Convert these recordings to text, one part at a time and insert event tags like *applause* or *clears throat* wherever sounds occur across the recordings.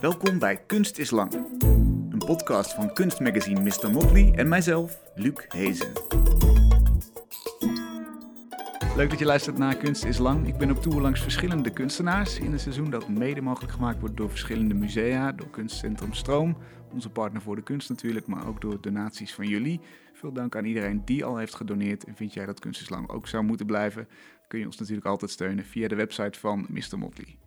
Welkom bij Kunst is Lang, een podcast van kunstmagazine Mr. Motley en mijzelf, Luc Hezen. Leuk dat je luistert naar Kunst is Lang. Ik ben op tour langs verschillende kunstenaars in een seizoen dat mede mogelijk gemaakt wordt door verschillende musea, door Kunstcentrum Stroom, onze partner voor de kunst natuurlijk, maar ook door donaties van jullie. Veel dank aan iedereen die al heeft gedoneerd. En vind jij dat Kunst is Lang ook zou moeten blijven, kun je ons natuurlijk altijd steunen via de website van Mr. Motley.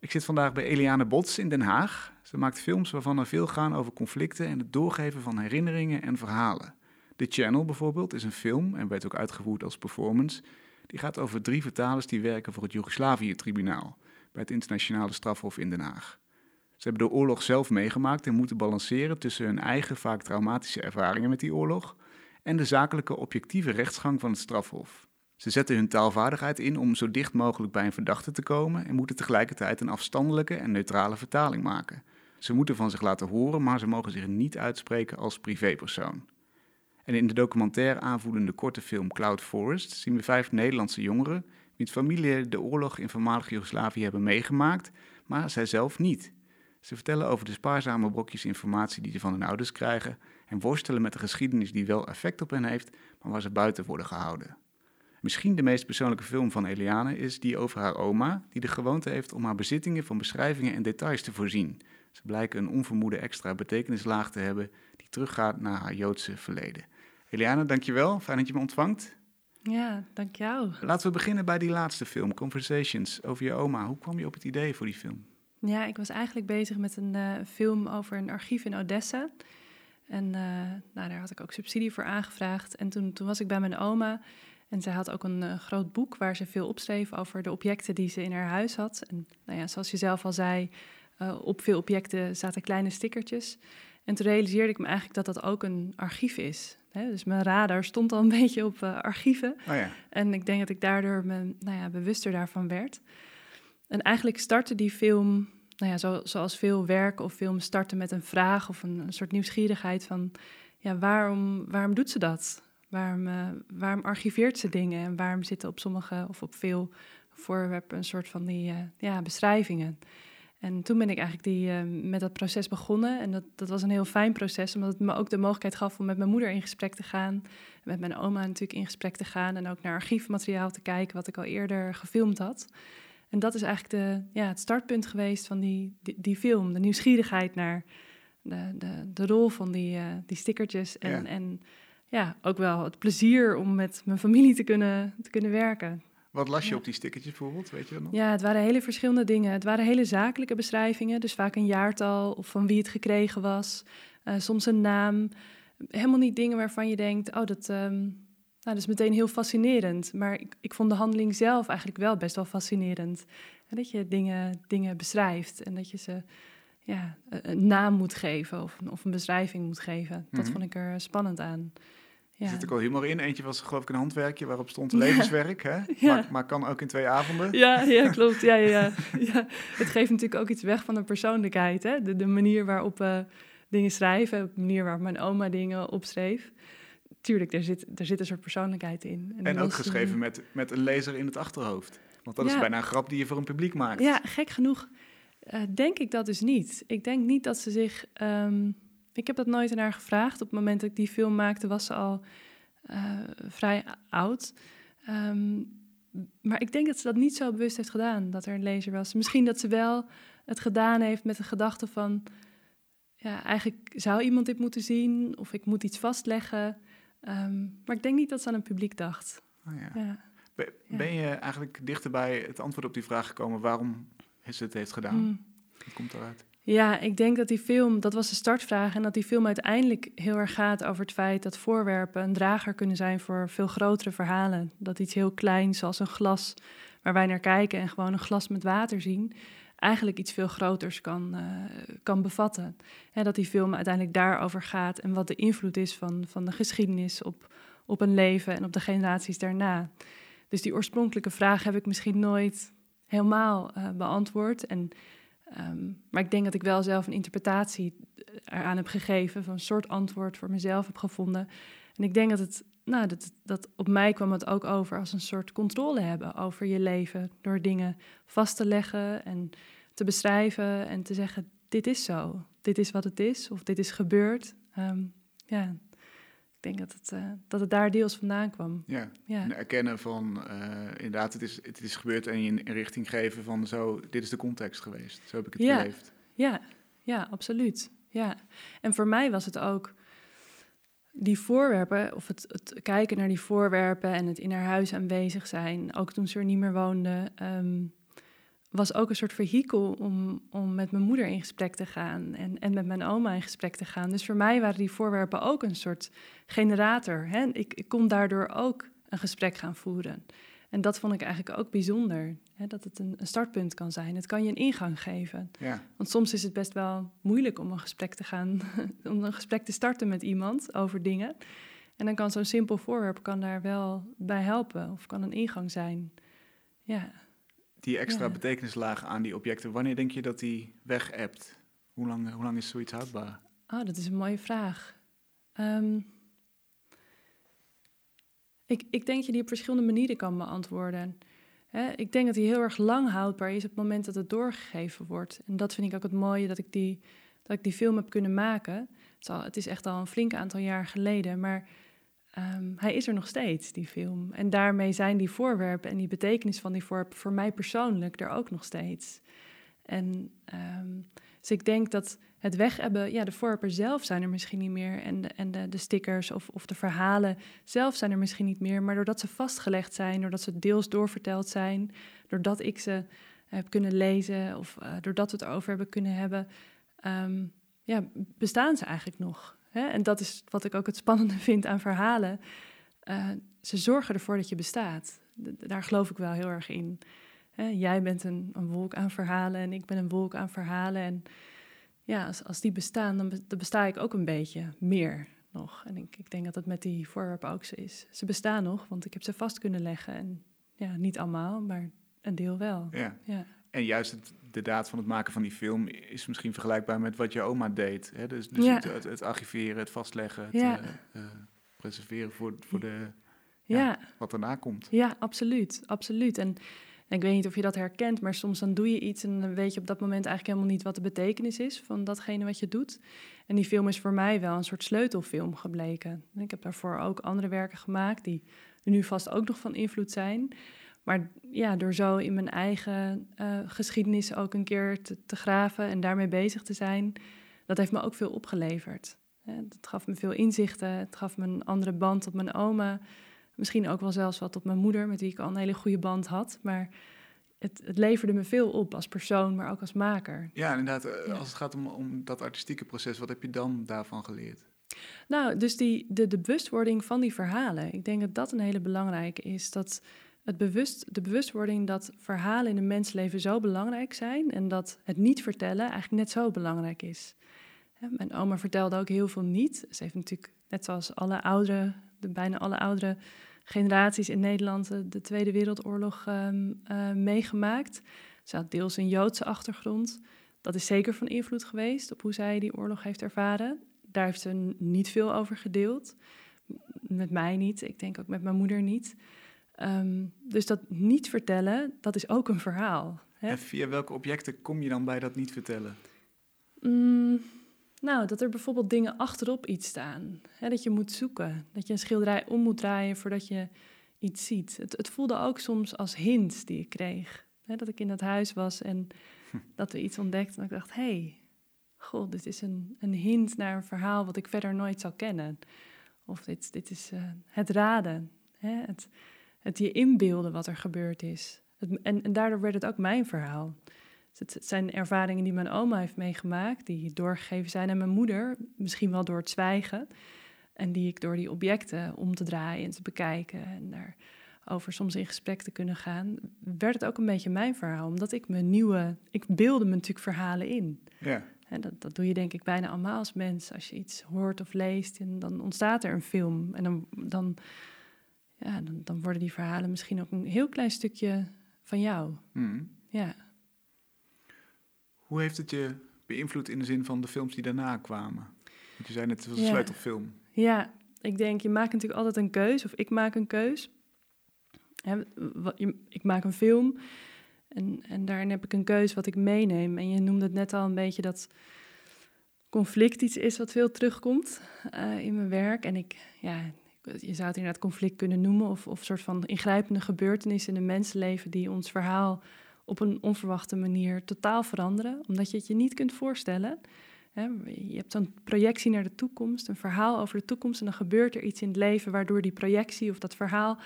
Ik zit vandaag bij Eliane Bots in Den Haag. Ze maakt films waarvan er veel gaan over conflicten en het doorgeven van herinneringen en verhalen. The Channel bijvoorbeeld is een film en werd ook uitgevoerd als performance. Die gaat over drie vertalers die werken voor het Joegoslavië-tribunaal bij het internationale strafhof in Den Haag. Ze hebben de oorlog zelf meegemaakt en moeten balanceren tussen hun eigen vaak traumatische ervaringen met die oorlog en de zakelijke objectieve rechtsgang van het strafhof. Ze zetten hun taalvaardigheid in om zo dicht mogelijk bij een verdachte te komen en moeten tegelijkertijd een afstandelijke en neutrale vertaling maken. Ze moeten van zich laten horen, maar ze mogen zich niet uitspreken als privépersoon. En in de documentaire aanvoelende korte film Cloud Forest zien we vijf Nederlandse jongeren wiens familie de oorlog in voormalig Joegoslavië hebben meegemaakt, maar zij zelf niet. Ze vertellen over de spaarzame brokjes informatie die ze van hun ouders krijgen en worstelen met de geschiedenis die wel effect op hen heeft, maar waar ze buiten worden gehouden. Misschien de meest persoonlijke film van Eliane is die over haar oma, die de gewoonte heeft om haar bezittingen van beschrijvingen en details te voorzien. Ze blijken een onvermoede extra betekenislaag te hebben die teruggaat naar haar Joodse verleden. Eliane, dankjewel. Fijn dat je me ontvangt. Ja, dank jou. Laten we beginnen bij die laatste film, Conversations, over je oma. Hoe kwam je op het idee voor die film? Ja, ik was eigenlijk bezig met een uh, film over een archief in Odessa. En uh, nou, daar had ik ook subsidie voor aangevraagd. En toen, toen was ik bij mijn oma. En zij had ook een uh, groot boek waar ze veel opschreef over de objecten die ze in haar huis had. En nou ja, zoals je zelf al zei, op veel objecten zaten kleine stickertjes. En toen realiseerde ik me eigenlijk dat dat ook een archief is. Hè? Dus mijn radar stond al een *laughs* beetje op archieven. Oh ja. En ik denk dat ik daardoor me nou ja, bewuster daarvan werd. En eigenlijk startte die film nou ja, zo, zoals veel werk of films starten met een vraag of een, een soort nieuwsgierigheid van, ja, waarom, waarom doet ze dat? Waarom, uh, waarom archiveert ze dingen en waarom zitten op sommige of op veel voorwerpen een soort van die uh, ja, beschrijvingen? En toen ben ik eigenlijk die, uh, met dat proces begonnen. En dat, dat was een heel fijn proces, omdat het me ook de mogelijkheid gaf om met mijn moeder in gesprek te gaan. Met mijn oma natuurlijk in gesprek te gaan. En ook naar archiefmateriaal te kijken, wat ik al eerder gefilmd had. En dat is eigenlijk de, ja, het startpunt geweest van die, die, die film. De nieuwsgierigheid naar de, de, de rol van die, uh, die stickertjes. En ja. en ja, ook wel het plezier om met mijn familie te kunnen, te kunnen werken. Wat las je ja. op die stickertjes bijvoorbeeld, weet je dat nog? Ja, het waren hele verschillende dingen. Het waren hele zakelijke beschrijvingen, dus vaak een jaartal of van wie het gekregen was. Uh, soms een naam. Helemaal niet dingen waarvan je denkt, oh, dat, um, nou, dat is meteen heel fascinerend. Maar ik, ik vond de handeling zelf eigenlijk wel best wel fascinerend. En dat je dingen, dingen beschrijft en dat je ze ja, een naam moet geven of, of een beschrijving moet geven. Dat Mhm. vond ik er spannend aan. Er zit ook al humor in. Eentje was geloof ik een handwerkje waarop stond levenswerk. Hè? *laughs* Ja. Maar, maar kan ook in twee avonden. Ja, ja, *laughs* klopt. Ja, ja, ja. ja. Het geeft natuurlijk ook iets weg van de persoonlijkheid. Hè? De, de manier waarop we dingen schrijven, de manier waarop mijn oma dingen opschreef. Tuurlijk, er zit, er zit een soort persoonlijkheid in. En, ook geschreven eh, met, met een lezer in het achterhoofd. Want dat is bijna een grap die je voor een publiek maakt. Ja, gek genoeg eh, denk ik dat dus niet. Ik denk niet dat ze zich. ehm, ik heb dat nooit aan haar gevraagd. Op het moment dat ik die film maakte, was ze al eh, vrij oud. Ehm, maar ik denk dat ze dat niet zo bewust heeft gedaan, dat er een lezer was. Misschien dat ze wel het gedaan heeft met de gedachte van... Ja, eigenlijk zou iemand dit moeten zien of ik moet iets vastleggen. Ehm, maar ik denk niet dat ze aan een publiek dacht. Oh, ja. Ja. Ben, je eigenlijk dichter bij het antwoord op die vraag gekomen waarom ze het heeft gedaan? Mm. Wat komt eruit? Ja, ik denk dat die film, dat was de startvraag, en dat die film uiteindelijk heel erg gaat over het feit dat voorwerpen een drager kunnen zijn voor veel grotere verhalen. Dat iets heel kleins, zoals een glas waar wij naar kijken en gewoon een glas met water zien, eigenlijk iets veel groters kan, eh, kan bevatten. En dat die film uiteindelijk daarover gaat en wat de invloed is van, van de geschiedenis op, op een leven en op de generaties daarna. Dus die oorspronkelijke vraag heb ik misschien nooit helemaal eh, beantwoord. En Ehm, maar ik denk dat ik wel zelf een interpretatie eraan heb gegeven, van een soort antwoord voor mezelf heb gevonden. En ik denk dat het, nou, dat, dat op mij kwam het ook over als een soort controle hebben over je leven, door dingen vast te leggen en te beschrijven en te zeggen: dit is zo, dit is wat het is, of dit is gebeurd. Ehm, ja, denk dat het, uh, dat het daar deels vandaan kwam. Ja, ja. En erkennen van, uh, inderdaad, het is, het is gebeurd en je een richting geven van zo, dit is de context geweest. Zo heb ik het ja. beleefd. Ja, ja, absoluut. Ja. En voor mij was het ook die voorwerpen, of het, het, kijken naar die voorwerpen en het in haar huis aanwezig zijn, ook toen ze er niet meer woonde, ehm, was ook een soort vehikel om, om met mijn moeder in gesprek te gaan en, en met mijn oma in gesprek te gaan. Dus voor mij waren die voorwerpen ook een soort generator. Hè? Ik, ik kon daardoor ook een gesprek gaan voeren. En dat vond ik eigenlijk ook bijzonder. Hè, dat het een, een, startpunt kan zijn. Het kan je een ingang geven. Ja. Want soms is het best wel moeilijk om een gesprek te gaan, *laughs* om een gesprek te starten met iemand over dingen. En dan kan zo'n simpel voorwerp kan daar wel bij helpen of kan een ingang zijn. Ja. Die extra betekenislaag aan die objecten, wanneer denk je dat die weg hebt? Hoe lang, hoe lang is zoiets houdbaar? Oh, dat is een mooie vraag. Um, ik, ik denk dat je die op verschillende manieren kan beantwoorden. ik denk dat die heel erg lang houdbaar is op het moment dat het doorgegeven wordt. En dat vind ik ook het mooie dat ik die, dat ik die film heb kunnen maken. Het is, al, het is echt al een flink aantal jaar geleden, maar ehm, hij is er nog steeds, die film. En daarmee zijn die voorwerpen en die betekenis van die voorwerpen voor mij persoonlijk er ook nog steeds. En um, dus ik denk dat het weg hebben, ja, de voorwerpen zelf zijn er misschien niet meer. En de, en de, de stickers of, of de verhalen zelf zijn er misschien niet meer. Maar doordat ze vastgelegd zijn, doordat ze deels doorverteld zijn, doordat ik ze heb kunnen lezen of uh, doordat we het erover hebben kunnen hebben, um, ja, bestaan ze eigenlijk nog. Hè? En dat is wat ik ook het spannende *laughs* vind aan verhalen. Uh, ze zorgen ervoor dat je bestaat. daar geloof ik wel heel erg in. Hè? Jij bent een, een wolk aan verhalen en ik ben een wolk aan verhalen. En ja, als, als die bestaan, dan, besta ik ook een beetje meer nog. En ik, ik denk dat het met die voorwerpen ook zo is. Ze bestaan nog, want ik heb ze vast kunnen leggen. En ja, niet allemaal, maar een deel wel. Ja. ja. En juist het, de daad van het maken van die film is misschien vergelijkbaar met wat je oma deed. Hè? Dus, dus het, het, het, archiveren, het vastleggen, het ja. uh, uh, preserveren voor, voor de, ja. wat daarna komt. Ja, absoluut. absoluut. En en ik weet niet of je dat herkent, maar soms dan doe je iets en dan weet je op dat moment eigenlijk helemaal niet wat de betekenis is van datgene wat je doet. En die film is voor mij wel een soort sleutelfilm gebleken. Ik heb daarvoor ook andere werken gemaakt die nu vast ook nog van invloed zijn. Maar ja, door zo in mijn eigen uh, geschiedenis ook een keer te, te, graven en daarmee bezig te zijn, dat heeft me ook veel opgeleverd. Het gaf me veel inzichten, het gaf me een andere band tot mijn oma. Misschien ook wel zelfs wat op mijn moeder, met wie ik al een hele goede band had. Maar het, het leverde me veel op als persoon, maar ook als maker. Ja, inderdaad. Eh, als het gaat om, om dat artistieke proces, wat heb je dan daarvan geleerd? Nou, dus die, de, de bewustwording van die verhalen. Ik denk dat dat een hele belangrijke is. Dat het bewust, de bewustwording dat verhalen in een mensleven zo belangrijk zijn en dat het niet vertellen eigenlijk net zo belangrijk is. Mijn oma vertelde ook heel veel niet. Ze heeft natuurlijk, net zoals alle ouderen, de, bijna alle ouderen generaties in Nederland de, de Tweede Wereldoorlog um, uh, meegemaakt. Ze had deels een Joodse achtergrond. Dat is zeker van invloed geweest op hoe zij die oorlog heeft ervaren. Daar heeft ze niet veel over gedeeld. Met mij niet, ik denk ook met mijn moeder niet. Um, dus dat niet vertellen, dat is ook een verhaal. Hè? En via welke objecten kom je dan bij dat niet vertellen? Mm, nou, dat er bijvoorbeeld dingen achterop iets staan. Hè, dat je moet zoeken. Dat je een schilderij om moet draaien voordat je iets ziet. Het, het voelde ook soms als hints die ik kreeg. Hè, dat ik in dat huis was en hm. dat we iets ontdekten. En ik dacht, hé, hey, god, dit is een, een hint naar een verhaal wat ik verder nooit zal kennen. Of dit, dit is uh, het raden. Hè, het, het je inbeelden wat er gebeurd is. Het, en, en daardoor werd het ook mijn verhaal. Het zijn ervaringen die mijn oma heeft meegemaakt, die doorgegeven zijn aan mijn moeder, misschien wel door het zwijgen. En die ik door die objecten om te draaien en te bekijken en daarover soms in gesprek te kunnen gaan, werd het ook een beetje mijn verhaal. Omdat ik mijn nieuwe, ik beelde me natuurlijk verhalen in. Ja. En dat, dat doe je denk ik bijna allemaal als mens. Als je iets hoort of leest, en dan ontstaat er een film. En dan, dan, ja, dan, dan worden die verhalen misschien ook een heel klein stukje van jou. Mm. Ja. Hoe heeft het je beïnvloed in de zin van de films die daarna kwamen? Want je zei net, het was een ja. sleutelfilm. Ja, ik denk, je maakt natuurlijk altijd een keus, of ik maak een keus. Ik maak een film En, en daarin heb ik een keus wat ik meeneem. En je noemde het net al een beetje dat conflict iets is wat veel terugkomt uh, in mijn werk. En ik, ja, je zou het inderdaad conflict kunnen noemen, of, of een soort van ingrijpende gebeurtenissen in een mensenleven die ons verhaal op een onverwachte manier totaal veranderen, omdat je het je niet kunt voorstellen. Je hebt zo'n projectie naar de toekomst, een verhaal over de toekomst, en dan gebeurt er iets in het leven waardoor die projectie of dat verhaal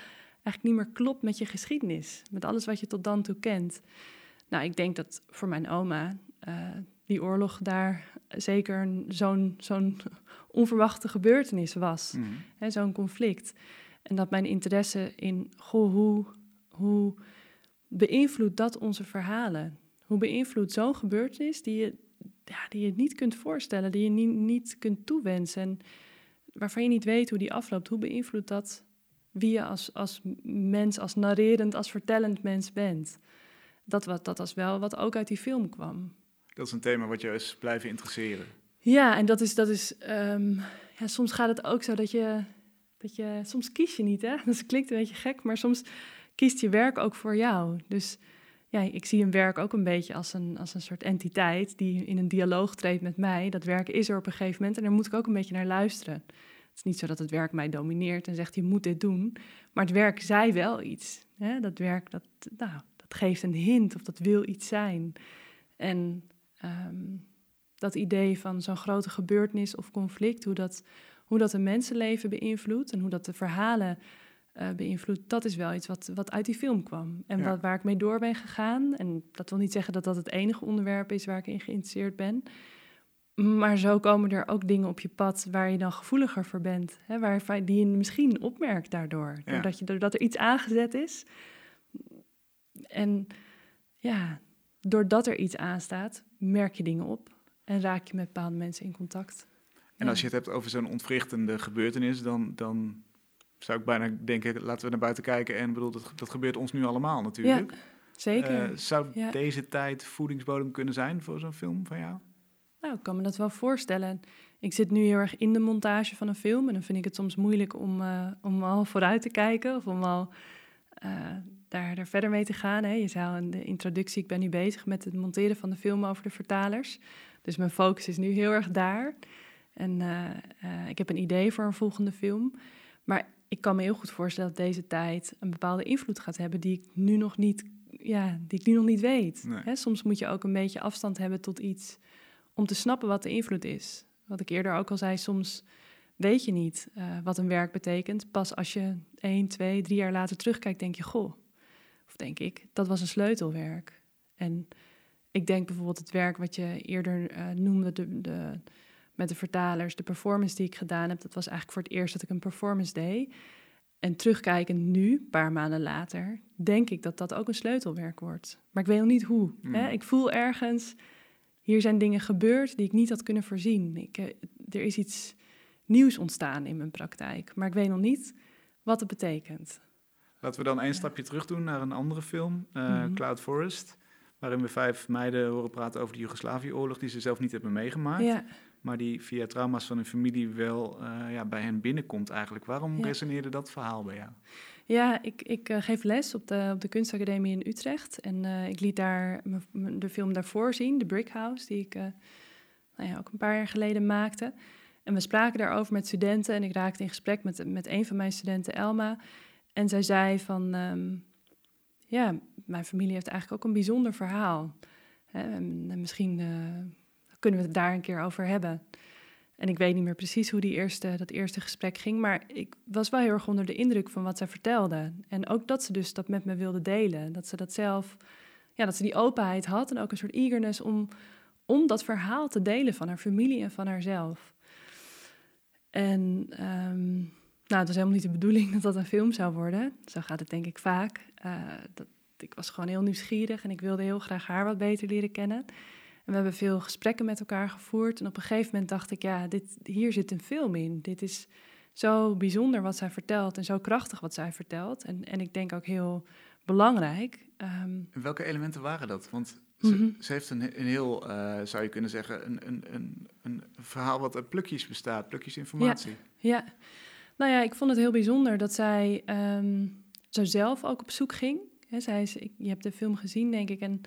eigenlijk niet meer klopt met je geschiedenis, met alles wat je tot dan toe kent. Nou, ik denk dat voor mijn oma uh, die oorlog daar zeker zo'n zo'n onverwachte gebeurtenis was, mm. zo'n conflict. En dat mijn interesse in, goh, hoe, hoe beïnvloedt dat onze verhalen? Hoe beïnvloedt zo'n gebeurtenis die je, ja, die je niet kunt voorstellen, die je niet, niet kunt toewensen, en waarvan je niet weet hoe die afloopt? Hoe beïnvloedt dat wie je als, als mens, als narrerend, als vertellend mens bent? Dat, wat, dat was wel wat ook uit die film kwam. Dat is een thema wat je is blijven interesseren. Ja, en dat is, dat is um, ja, soms gaat het ook zo dat je, dat je, soms kies je niet, hè? *laughs* Dat klinkt een beetje gek, maar soms kiest je werk ook voor jou. Dus ja, ik zie een werk ook een beetje als een, als een soort entiteit die in een dialoog treedt met mij. Dat werk is er op een gegeven moment en daar moet ik ook een beetje naar luisteren. Het is niet zo dat het werk mij domineert en zegt je moet dit doen, maar het werk zei wel iets. Hè? Dat werk dat, nou, dat geeft een hint of dat wil iets zijn. En Ehm, dat idee van zo'n grote gebeurtenis of conflict, hoe dat, hoe dat een mensenleven beïnvloedt en hoe dat de verhalen uh, beïnvloedt, dat is wel iets wat, wat uit die film kwam. En wat, waar ik mee door ben gegaan. En dat wil niet zeggen dat dat het enige onderwerp is waar ik in geïnteresseerd ben. Maar zo komen er ook dingen op je pad waar je dan gevoeliger voor bent. Hè, waar, die je misschien opmerkt daardoor. Doordat, je, doordat er iets aangezet is. En ja, doordat er iets aanstaat, merk je dingen op en raak je met bepaalde mensen in contact. En als je het hebt over zo'n ontwrichtende gebeurtenis, dan, dan zou ik bijna denken, laten we naar buiten kijken. En bedoel, dat, dat gebeurt ons nu allemaal natuurlijk. Ja, zeker. Uh, zou deze tijd voedingsbodem kunnen zijn voor zo'n film van jou? Nou, ik kan me dat wel voorstellen. Ik zit nu heel erg in de montage van een film en dan vind ik het soms moeilijk om, uh, om al vooruit te kijken of om al uh, daar, daar verder mee te gaan. Hè. Je zei in de introductie, ik ben nu bezig met het monteren van de film over de vertalers. Dus mijn focus is nu heel erg daar. En uh, uh, ik heb een idee voor een volgende film. Maar ik kan me heel goed voorstellen dat deze tijd een bepaalde invloed gaat hebben die ik nu nog niet, ja, die ik nu nog niet weet. Hè, soms moet je ook een beetje afstand hebben tot iets om te snappen wat de invloed is. Wat ik eerder ook al zei, soms weet je niet uh, wat een werk betekent. Pas als je één, twee, drie jaar later terugkijkt, denk je, goh, of denk ik, dat was een sleutelwerk. En ik denk bijvoorbeeld het werk wat je eerder uh, noemde, de, de, met de vertalers, de performance die ik gedaan heb, dat was eigenlijk voor het eerst dat ik een performance deed. En terugkijkend nu, een paar maanden later, denk ik dat dat ook een sleutelwerk wordt. Maar ik weet nog niet hoe. Hè? Hmm. Ik voel ergens, hier zijn dingen gebeurd die ik niet had kunnen voorzien. Ik, uh, er is iets nieuws ontstaan in mijn praktijk, maar ik weet nog niet wat het betekent. Laten we dan één stapje terug doen naar een andere film, uh, Cloud Forest. Waarin we vijf meiden horen praten over de Joegoslavië-oorlog, die ze zelf niet hebben meegemaakt. Ja. Maar die via trauma's van hun familie wel uh, ja, bij hen binnenkomt eigenlijk. Waarom resoneerde dat verhaal bij jou? Ja, ik, ik uh, geef les op de, op de kunstacademie in Utrecht. En ik liet daar de film daarvoor zien, The Brick House, die ik nou ja, ook een paar jaar geleden maakte. En we spraken daarover met studenten en ik raakte in gesprek met, met een van mijn studenten, Elma. En zij zei van, ehm, ja, mijn familie heeft eigenlijk ook een bijzonder verhaal. Hè, en, misschien uh, kunnen we het daar een keer over hebben. En ik weet niet meer precies hoe die eerste, dat eerste gesprek ging, maar ik was wel heel erg onder de indruk van wat zij vertelde. En ook dat ze dus dat met me wilde delen. Dat ze dat zelf, ja, dat ze die openheid had en ook een soort eagerness om, om dat verhaal te delen van haar familie en van haarzelf. En um, nou, het was helemaal niet de bedoeling *laughs* dat dat een film zou worden. Zo gaat het denk ik vaak. Uh, dat, ik was gewoon heel nieuwsgierig en ik wilde heel graag haar wat beter leren kennen. En we hebben veel gesprekken met elkaar gevoerd. En op een gegeven moment dacht ik, ja, dit, hier zit een film in. Dit is zo bijzonder wat zij vertelt en zo krachtig wat zij vertelt. En, en ik denk ook heel belangrijk. Um, welke elementen waren dat? Want ze, mhm. ze heeft een, een heel, uh, zou je kunnen zeggen, een, een, een, een verhaal wat uit plukjes bestaat, plukjes informatie. Ja, ja. Nou ja, ik vond het heel bijzonder dat zij um, zo zelf ook op zoek ging. zij is, ik, je hebt de film gezien, denk ik. En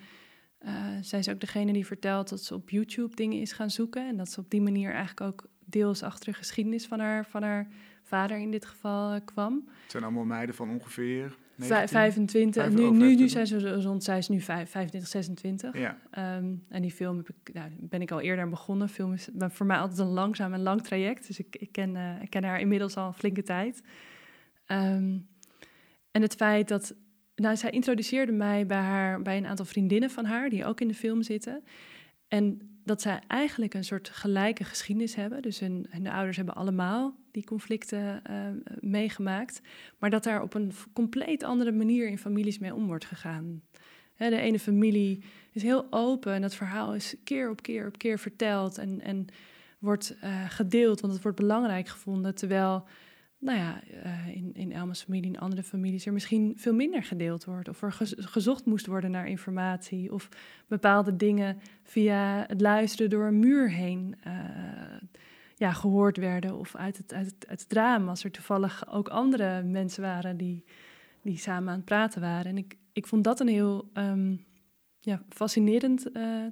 uh, zij is ook degene die vertelt dat ze op YouTube dingen is gaan zoeken. En dat ze op die manier eigenlijk ook deels achter de geschiedenis van haar, van haar vader in dit geval uh, kwam. Het zijn allemaal meiden van ongeveer 19, 25. nu, nu, nu zijn ze rond, zij is nu 25, 26. Ja. Um, en die film heb ik, nou, ben ik al eerder begonnen. Film is voor mij altijd een langzaam en lang traject. Dus ik, ik, ken, uh, ik ken haar inmiddels al een flinke tijd. Um, en het feit dat nou, zij introduceerde mij bij, haar, bij een aantal vriendinnen van haar, die ook in de film zitten. En dat zij eigenlijk een soort gelijke geschiedenis hebben. Dus hun, hun ouders hebben allemaal die conflicten uh, meegemaakt. Maar dat daar op een compleet andere manier in families mee om wordt gegaan. de ene familie is heel open en dat verhaal is keer op keer op keer verteld en, en wordt uh, gedeeld, want het wordt belangrijk gevonden. Terwijl nou ja, uh, in, in Elma's familie, in andere families, er misschien veel minder gedeeld wordt. Of er gezocht moest worden naar informatie. Of bepaalde dingen via het luisteren door een muur heen ja, gehoord werden. Of uit het, uit, het, uit raam, als er toevallig ook andere mensen waren die, die samen aan het praten waren. En ik, ik vond dat een heel um, ja, fascinerend, uh,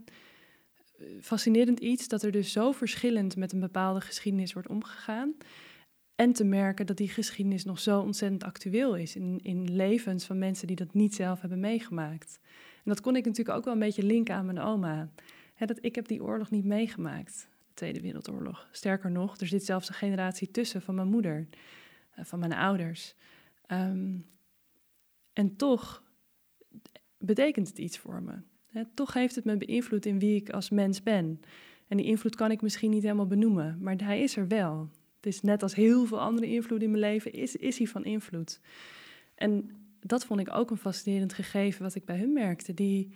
fascinerend iets, dat er dus zo verschillend met een bepaalde geschiedenis wordt omgegaan. En te merken dat die geschiedenis nog zo ontzettend actueel is in, in levens van mensen die dat niet zelf hebben meegemaakt. En dat kon ik natuurlijk ook wel een beetje linken aan mijn oma. dat, ik heb die oorlog niet meegemaakt, Tweede Wereldoorlog. Sterker nog, er zit zelfs een generatie tussen van mijn moeder, uh, van mijn ouders. Um, en toch betekent het iets voor me. toch heeft het me beïnvloed in wie ik als mens ben. En die invloed kan ik misschien niet helemaal benoemen, maar hij is er wel. Het is net als heel veel andere invloeden in mijn leven, is, is hij van invloed. En dat vond ik ook een fascinerend gegeven wat ik bij hun merkte. Die,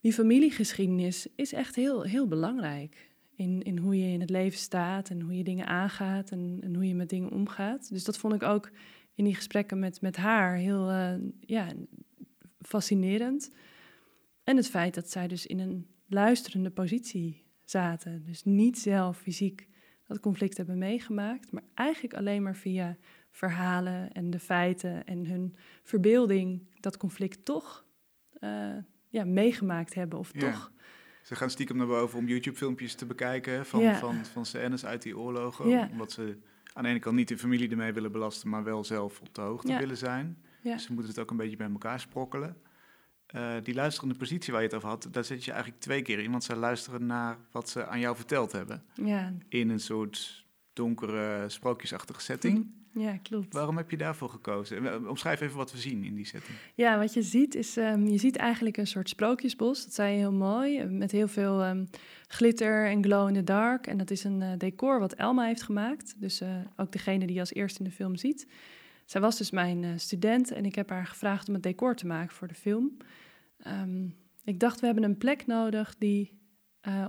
die familiegeschiedenis is echt heel, heel belangrijk. In, in hoe je in het leven staat en hoe je dingen aangaat en, en hoe je met dingen omgaat. Dus dat vond ik ook in die gesprekken met, met haar heel uh, ja, fascinerend. En het feit dat zij dus in een luisterende positie zaten. Dus niet zelf fysiek dat conflict hebben meegemaakt, maar eigenlijk alleen maar via verhalen en de feiten en hun verbeelding dat conflict toch uh, ja, meegemaakt hebben of toch. Ze gaan stiekem naar boven om YouTube-filmpjes te bekijken van, ja. van, van scènes uit die oorlogen. Ja. Omdat ze aan de ene kant niet de familie ermee willen belasten, maar wel zelf op de hoogte willen zijn. Dus ze moeten het ook een beetje bij elkaar sprokkelen. Uh, die luisterende positie waar je het over had, daar zit je eigenlijk twee keer in. Want ze luisteren naar wat ze aan jou verteld hebben. Ja. In een soort donkere, sprookjesachtige setting. Ja, klopt. Waarom heb je daarvoor gekozen? Omschrijf even wat we zien in die setting. Ja, wat je ziet is, um, je ziet eigenlijk een soort sprookjesbos. Dat zei je heel mooi, met heel veel um, glitter en glow in the dark. En dat is een uh, decor wat Elma heeft gemaakt. Dus uh, ook degene die je als eerste in de film ziet. Zij was dus mijn uh, student en ik heb haar gevraagd om het decor te maken voor de film. Um, ik dacht, we hebben een plek nodig die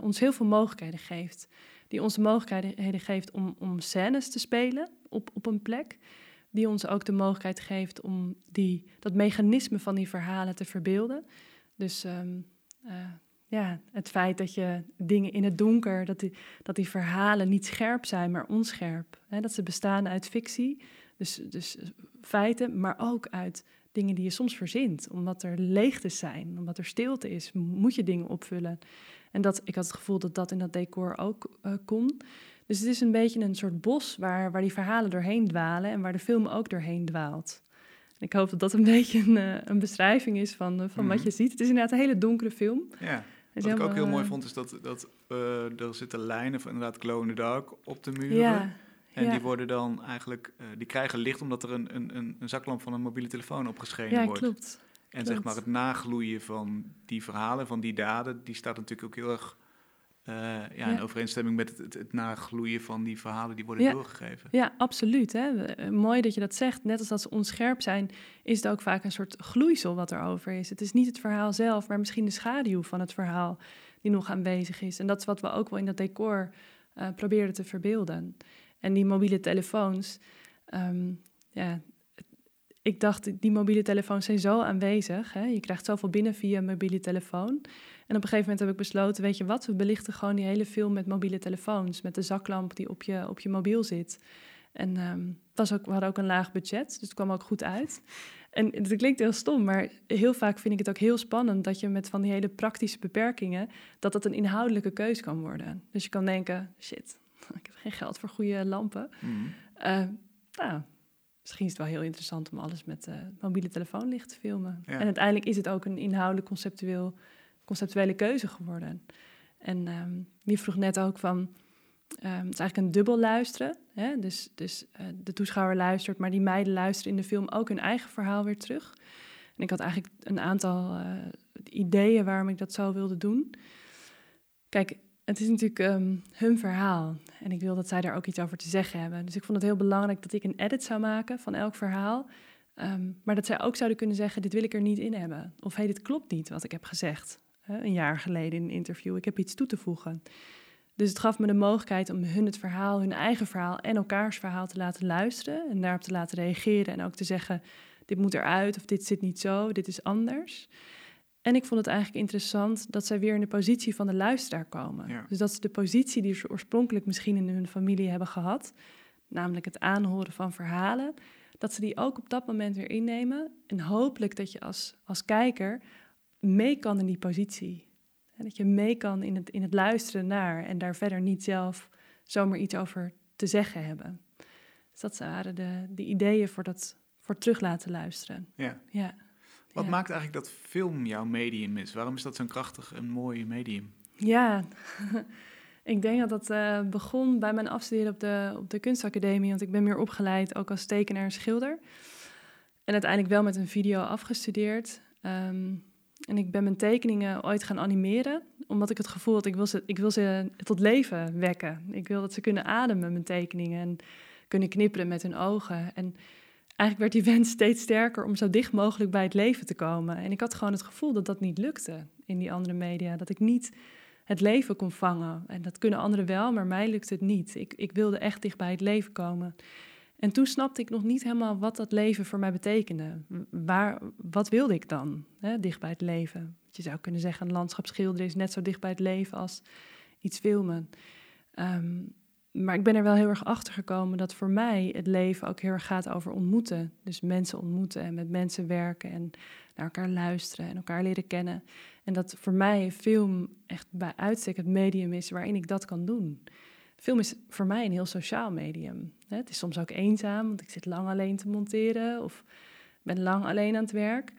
ons heel veel mogelijkheden geeft. Die ons de mogelijkheden geeft om, om scènes te spelen op, op een plek. Die ons ook de mogelijkheid geeft om die, dat mechanisme van die verhalen te verbeelden. Dus um, uh, ja, het feit dat je dingen in het donker, dat die, dat die verhalen niet scherp zijn, maar onscherp. Hè, dat ze bestaan uit fictie, dus, dus feiten, maar ook uit dingen die je soms verzint. Omdat er leegtes zijn, omdat er stilte is, moet je dingen opvullen. En dat, ik had het gevoel dat dat in dat decor ook uh, kon. Dus het is een beetje een soort bos waar, waar die verhalen doorheen dwalen en waar de film ook doorheen dwaalt. En ik hoop dat dat een *laughs* beetje een, uh, een beschrijving is van, uh, van mm. wat mhm. je ziet. Het is inderdaad een hele donkere film. Ja. Wat ik ook heel mooi vond, is dat, dat er zitten lijnen van inderdaad glow in the dark op de muren. Ja. En die worden dan eigenlijk, die krijgen licht omdat er een, een, een zaklamp van een mobiele telefoon opgeschenen ja, wordt. Klopt. En zeg maar het nagloeien van die verhalen, van die daden, die staat natuurlijk ook heel erg uh, ja, ja, in overeenstemming met het, het, het, nagloeien van die verhalen die worden ja. doorgegeven. Ja, absoluut. Hè. Eh, mooi dat je dat zegt. Net als dat ze onscherp zijn, is het ook vaak een soort gloeisel wat erover is. Het is niet het verhaal zelf, maar misschien de schaduw van het verhaal die nog aanwezig is. En dat is wat we ook wel in dat decor uh, proberen te verbeelden. En die mobiele telefoons, um, ja, ik dacht, die mobiele telefoons zijn zo aanwezig. Hè? Je krijgt zoveel binnen via een mobiele telefoon. En op een gegeven moment heb ik besloten, weet je wat, we belichten gewoon die hele film met mobiele telefoons. Met de zaklamp die op je, op je mobiel zit. En um, was ook, we hadden ook een laag budget, dus het kwam ook goed uit. En het klinkt heel stom, maar heel vaak vind ik het ook heel spannend dat je met van die hele praktische beperkingen, dat dat een inhoudelijke keus kan worden. Dus je kan denken, shit, *laughs* ik heb geen geld voor goede lampen. Mhm. Eh, nou, misschien is het wel heel interessant om alles met uh, mobiele telefoonlicht te filmen. Ja. En uiteindelijk is het ook een inhoudelijk conceptueel, conceptuele keuze geworden. En ehm je vroeg net ook van, ehm, het is eigenlijk een dubbel luisteren. Hè? Dus, dus eh, de toeschouwer luistert, maar die meiden luisteren in de film ook hun eigen verhaal weer terug. En ik had eigenlijk een aantal eh, ideeën waarom ik dat zo wilde doen. Kijk, het is natuurlijk ehm, hun verhaal. En ik wil dat zij daar ook iets over te zeggen hebben. Dus ik vond het heel belangrijk dat ik een edit zou maken van elk verhaal. Ehm, maar dat zij ook zouden kunnen zeggen: Dit wil ik er niet in hebben. Of hey, dit klopt niet wat ik heb gezegd. Hè, een jaar geleden in een interview. Ik heb iets toe te voegen. Dus het gaf me de mogelijkheid om hun het verhaal, hun eigen verhaal en elkaars verhaal te laten luisteren. En daarop te laten reageren. En ook te zeggen: Dit moet eruit. Of dit zit niet zo. Dit is anders. En ik vond het eigenlijk interessant dat zij weer in de positie van de luisteraar komen. Ja. Dus dat ze de positie die ze oorspronkelijk misschien in hun familie hebben gehad, namelijk het aanhoren van verhalen, dat ze die ook op dat moment weer innemen. En hopelijk dat je als, als kijker mee kan in die positie. En dat je mee kan in het, in het luisteren naar en daar verder niet zelf zomaar iets over te zeggen hebben. Dus dat waren de, de ideeën voor, dat, voor terug laten luisteren. Ja. Ja. Wat Ja. maakt eigenlijk dat film jouw medium is? Waarom is dat zo'n krachtig en mooi medium? Ja, *laughs* ik denk dat dat eh, begon bij mijn afstuderen op de, op de kunstacademie. Want ik ben meer opgeleid ook als tekenaar en schilder. En uiteindelijk wel met een video afgestudeerd. Ehm, en ik ben mijn tekeningen ooit gaan animeren. Omdat ik het gevoel had, ik wil ze, ik wil ze tot leven wekken. Ik wil dat ze kunnen ademen, mijn tekeningen. En kunnen knipperen met hun ogen. En eigenlijk werd die wens steeds sterker om zo dicht mogelijk bij het leven te komen. En ik had gewoon het gevoel dat dat niet lukte in die andere media. Dat ik niet het leven kon vangen. En dat kunnen anderen wel, maar mij lukte het niet. Ik, ik wilde echt dicht bij het leven komen. En toen snapte ik nog niet helemaal wat dat leven voor mij betekende. Waar, wat wilde ik dan, hè, dicht bij het leven? Je zou kunnen zeggen, een landschap schilderen is net zo dicht bij het leven als iets filmen. Ehm, maar ik ben er wel heel erg achter gekomen dat voor mij het leven ook heel erg gaat over ontmoeten. Dus mensen ontmoeten en met mensen werken en naar elkaar luisteren en elkaar leren kennen. En dat voor mij film echt bij uitstek het medium is waarin ik dat kan doen. Film is voor mij een heel sociaal medium. Het is soms ook eenzaam, want ik zit lang alleen te monteren of ben lang alleen aan het werk.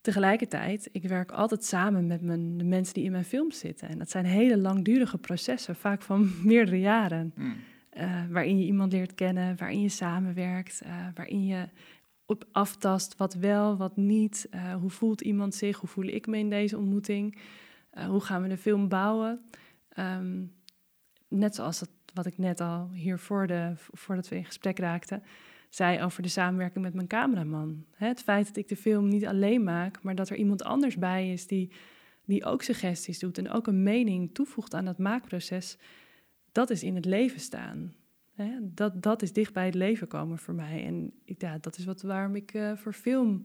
Tegelijkertijd, ik werk altijd samen met mijn, de mensen die in mijn films zitten. En dat zijn hele langdurige processen, vaak van *laughs* meerdere jaren. Eh, waarin je iemand leert kennen, waarin je samenwerkt, eh, waarin je op aftast wat wel, wat niet. eh, hoe voelt iemand zich? Hoe voel ik me in deze ontmoeting? Hoe gaan we de film bouwen? Ehm, net zoals wat ik net al hier voor de, voordat we in gesprek raakten, zei over de samenwerking met mijn cameraman. Het feit dat ik de film niet alleen maak, maar dat er iemand anders bij is die, die ook suggesties doet en ook een mening toevoegt aan dat maakproces, dat is in het leven staan. Dat, dat is dicht bij het leven komen voor mij. En ik, ja, dat is wat, waarom ik eh, voor film,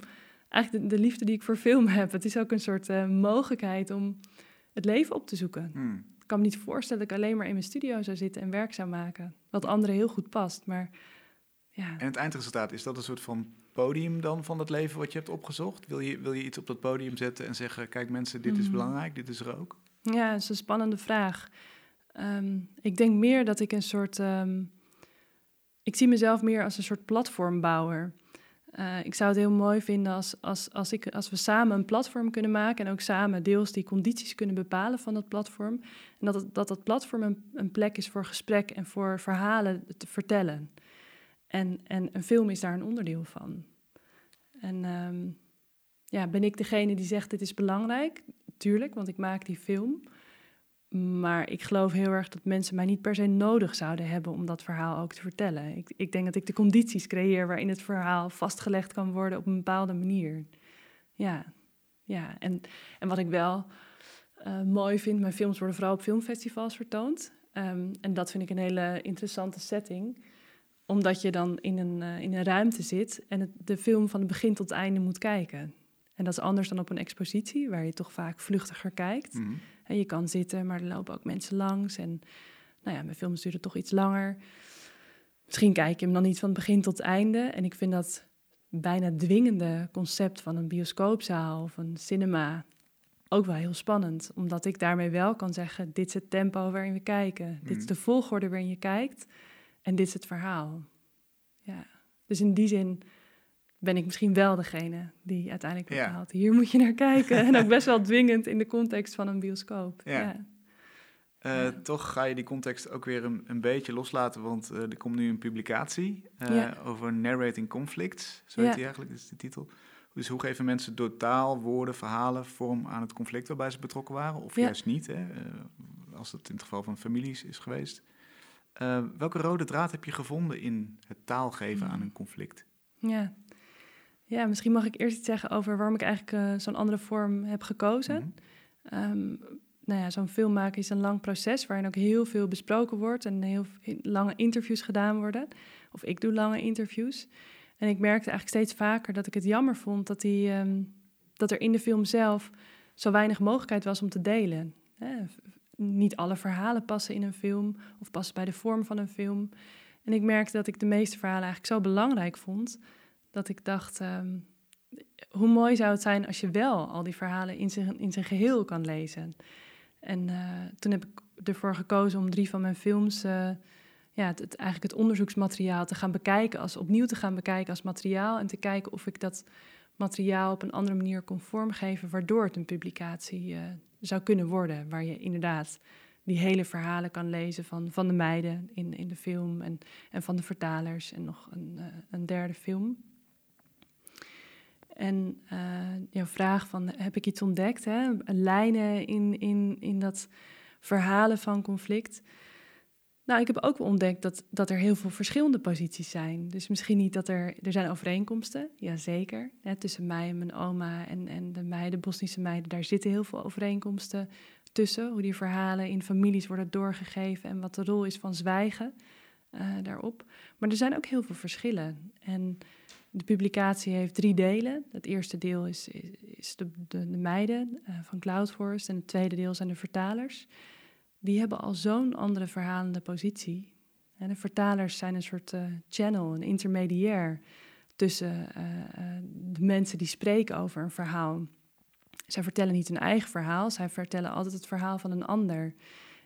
eigenlijk de, de liefde die ik voor film heb, het is ook een soort eh, mogelijkheid om het leven op te zoeken. Hmm. Ik kan me niet voorstellen dat ik alleen maar in mijn studio zou zitten en werk zou maken. Wat anderen heel goed past. Maar ja, En het eindresultaat, is dat een soort van podium dan van het leven wat je hebt opgezocht? Wil je, wil je iets op dat podium zetten en zeggen, kijk mensen, dit is Mhm. belangrijk, dit is er ook? ja dat is een spannende vraag. Ehm, ik denk meer dat ik een soort. ehm, ik zie mezelf meer als een soort platformbouwer. Eh, ik zou het heel mooi vinden als, als, als, ik, als we samen een platform kunnen maken en ook samen deels die condities kunnen bepalen van dat platform. En dat het, dat, dat platform een, een plek is voor gesprek en voor verhalen te vertellen. En, en een film is daar een onderdeel van. En ehm, ja, ben ik degene die zegt dit is belangrijk? Tuurlijk, want ik maak die film. Maar ik geloof heel erg dat mensen mij niet per se nodig zouden hebben om dat verhaal ook te vertellen. Ik, ik denk dat ik de condities creëer waarin het verhaal vastgelegd kan worden op een bepaalde manier. Ja, ja. En, en wat ik wel eh, mooi vind, mijn films worden vooral op filmfestivals vertoond. Ehm, en dat vind ik een hele interessante setting omdat je dan in een, eh, in een ruimte zit en het, de film van het begin tot het einde moet kijken. En dat is anders dan op een expositie, waar je toch vaak vluchtiger kijkt. Mhm. En je kan zitten, maar er lopen ook mensen langs. En nou ja, mijn films duren toch iets langer. Misschien kijk je hem dan niet van het begin tot het einde. En ik vind dat bijna dwingende concept van een bioscoopzaal of een cinema ook wel heel spannend. Omdat ik daarmee wel kan zeggen, dit is het tempo waarin we kijken. Dit is Mhm. de volgorde waarin je kijkt. En dit is het verhaal. Ja. Dus in die zin ben ik misschien wel degene die uiteindelijk Ja. bepaalt. Hier moet je naar kijken. en ook best wel dwingend in de context van een bioscoop. Ja. Ja. Eh, Ja. Toch ga je die context ook weer een, een beetje loslaten, want eh, er komt nu een publicatie eh, over narrating conflicts, zo heet die eigenlijk, dat is de titel. Dus hoe geven mensen door taal, woorden, verhalen vorm aan het conflict waarbij ze betrokken waren, of juist niet, hè, als het in het geval van families is geweest. Eh, welke rode draad heb je gevonden in het taalgeven aan Hmm. een conflict? Ja. ja, misschien mag ik eerst iets zeggen over waarom ik eigenlijk eh, zo'n andere vorm heb gekozen. Ehm, nou ja, zo'n film maken is een lang proces waarin ook heel veel besproken wordt en heel lange interviews gedaan worden. Of ik doe lange interviews. En ik merkte eigenlijk steeds vaker dat ik het jammer vond dat, die, ehm, dat er in de film zelf zo weinig mogelijkheid was om te delen. Niet alle verhalen passen in een film of passen bij de vorm van een film. En ik merkte dat ik de meeste verhalen eigenlijk zo belangrijk vond dat ik dacht, ehm, hoe mooi zou het zijn als je wel al die verhalen in zijn, in zijn geheel kan lezen. En eh, toen heb ik ervoor gekozen om drie van mijn films, eh, ja, eigenlijk het onderzoeksmateriaal te gaan bekijken, als, opnieuw te gaan bekijken als materiaal en te kijken of ik dat materiaal op een andere manier kon vormgeven, waardoor het een publicatie eh, zou kunnen worden, waar je inderdaad die hele verhalen kan lezen van, van de meiden in, in de film en, en van de vertalers en nog een, eh, een derde film. En eh, jouw vraag van, heb ik iets ontdekt? Hè? Lijnen in, in, in dat verhalen van conflict. Nou, ik heb ook wel ontdekt dat, dat er heel veel verschillende posities zijn. Dus misschien niet dat er... Er zijn overeenkomsten, jazeker. Hè, tussen mij en mijn oma en, en de meiden, Bosnische meiden. Daar zitten heel veel overeenkomsten tussen. Hoe die verhalen in families worden doorgegeven... en wat de rol is van zwijgen eh, daarop. Maar er zijn ook heel veel verschillen. En de publicatie heeft drie delen. Het eerste deel is, is, de, de, de meiden eh, van Cloudforest en het tweede deel zijn de vertalers. Die hebben al zo'n andere verhalende positie. En de vertalers zijn een soort eh, channel, een intermediair tussen eh, eh, de mensen die spreken over een verhaal. Zij vertellen niet hun eigen verhaal, zij vertellen altijd het verhaal van een ander.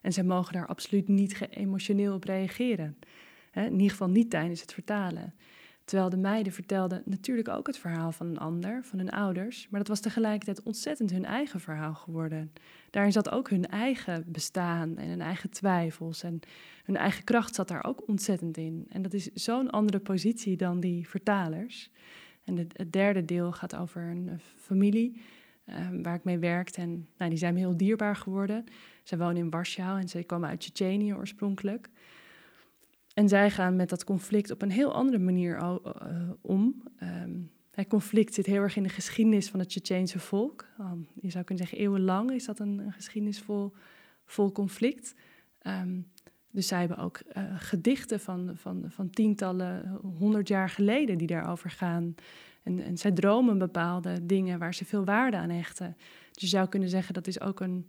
En zij mogen daar absoluut niet emotioneel op reageren. Hè, in ieder geval niet tijdens het vertalen. Terwijl de meiden vertelden natuurlijk ook het verhaal van een ander, van hun ouders. Maar dat was tegelijkertijd ontzettend hun eigen verhaal geworden. Daarin zat ook hun eigen bestaan en hun eigen twijfels. En hun eigen kracht zat daar ook ontzettend in. En dat is zo'n andere positie dan die vertalers. En het, derde deel gaat over een eh, familie ehm, waar ik mee werkte. En nou, die zijn me heel dierbaar geworden. Zij wonen in Warschau en ze komen uit Tsjetsjenië oorspronkelijk. En zij gaan met dat conflict op een heel andere manier eh, om. Ehm, het conflict zit heel erg in de geschiedenis van het Tsjetsjeense volk. Um, je zou kunnen zeggen, eeuwenlang is dat een, een geschiedenis vol, vol conflict. Ehm, dus zij hebben ook eh, gedichten van, van, van tientallen, honderd jaar geleden die daarover gaan. En, en zij dromen bepaalde dingen waar ze veel waarde aan hechten. Dus je zou kunnen zeggen, dat is ook een,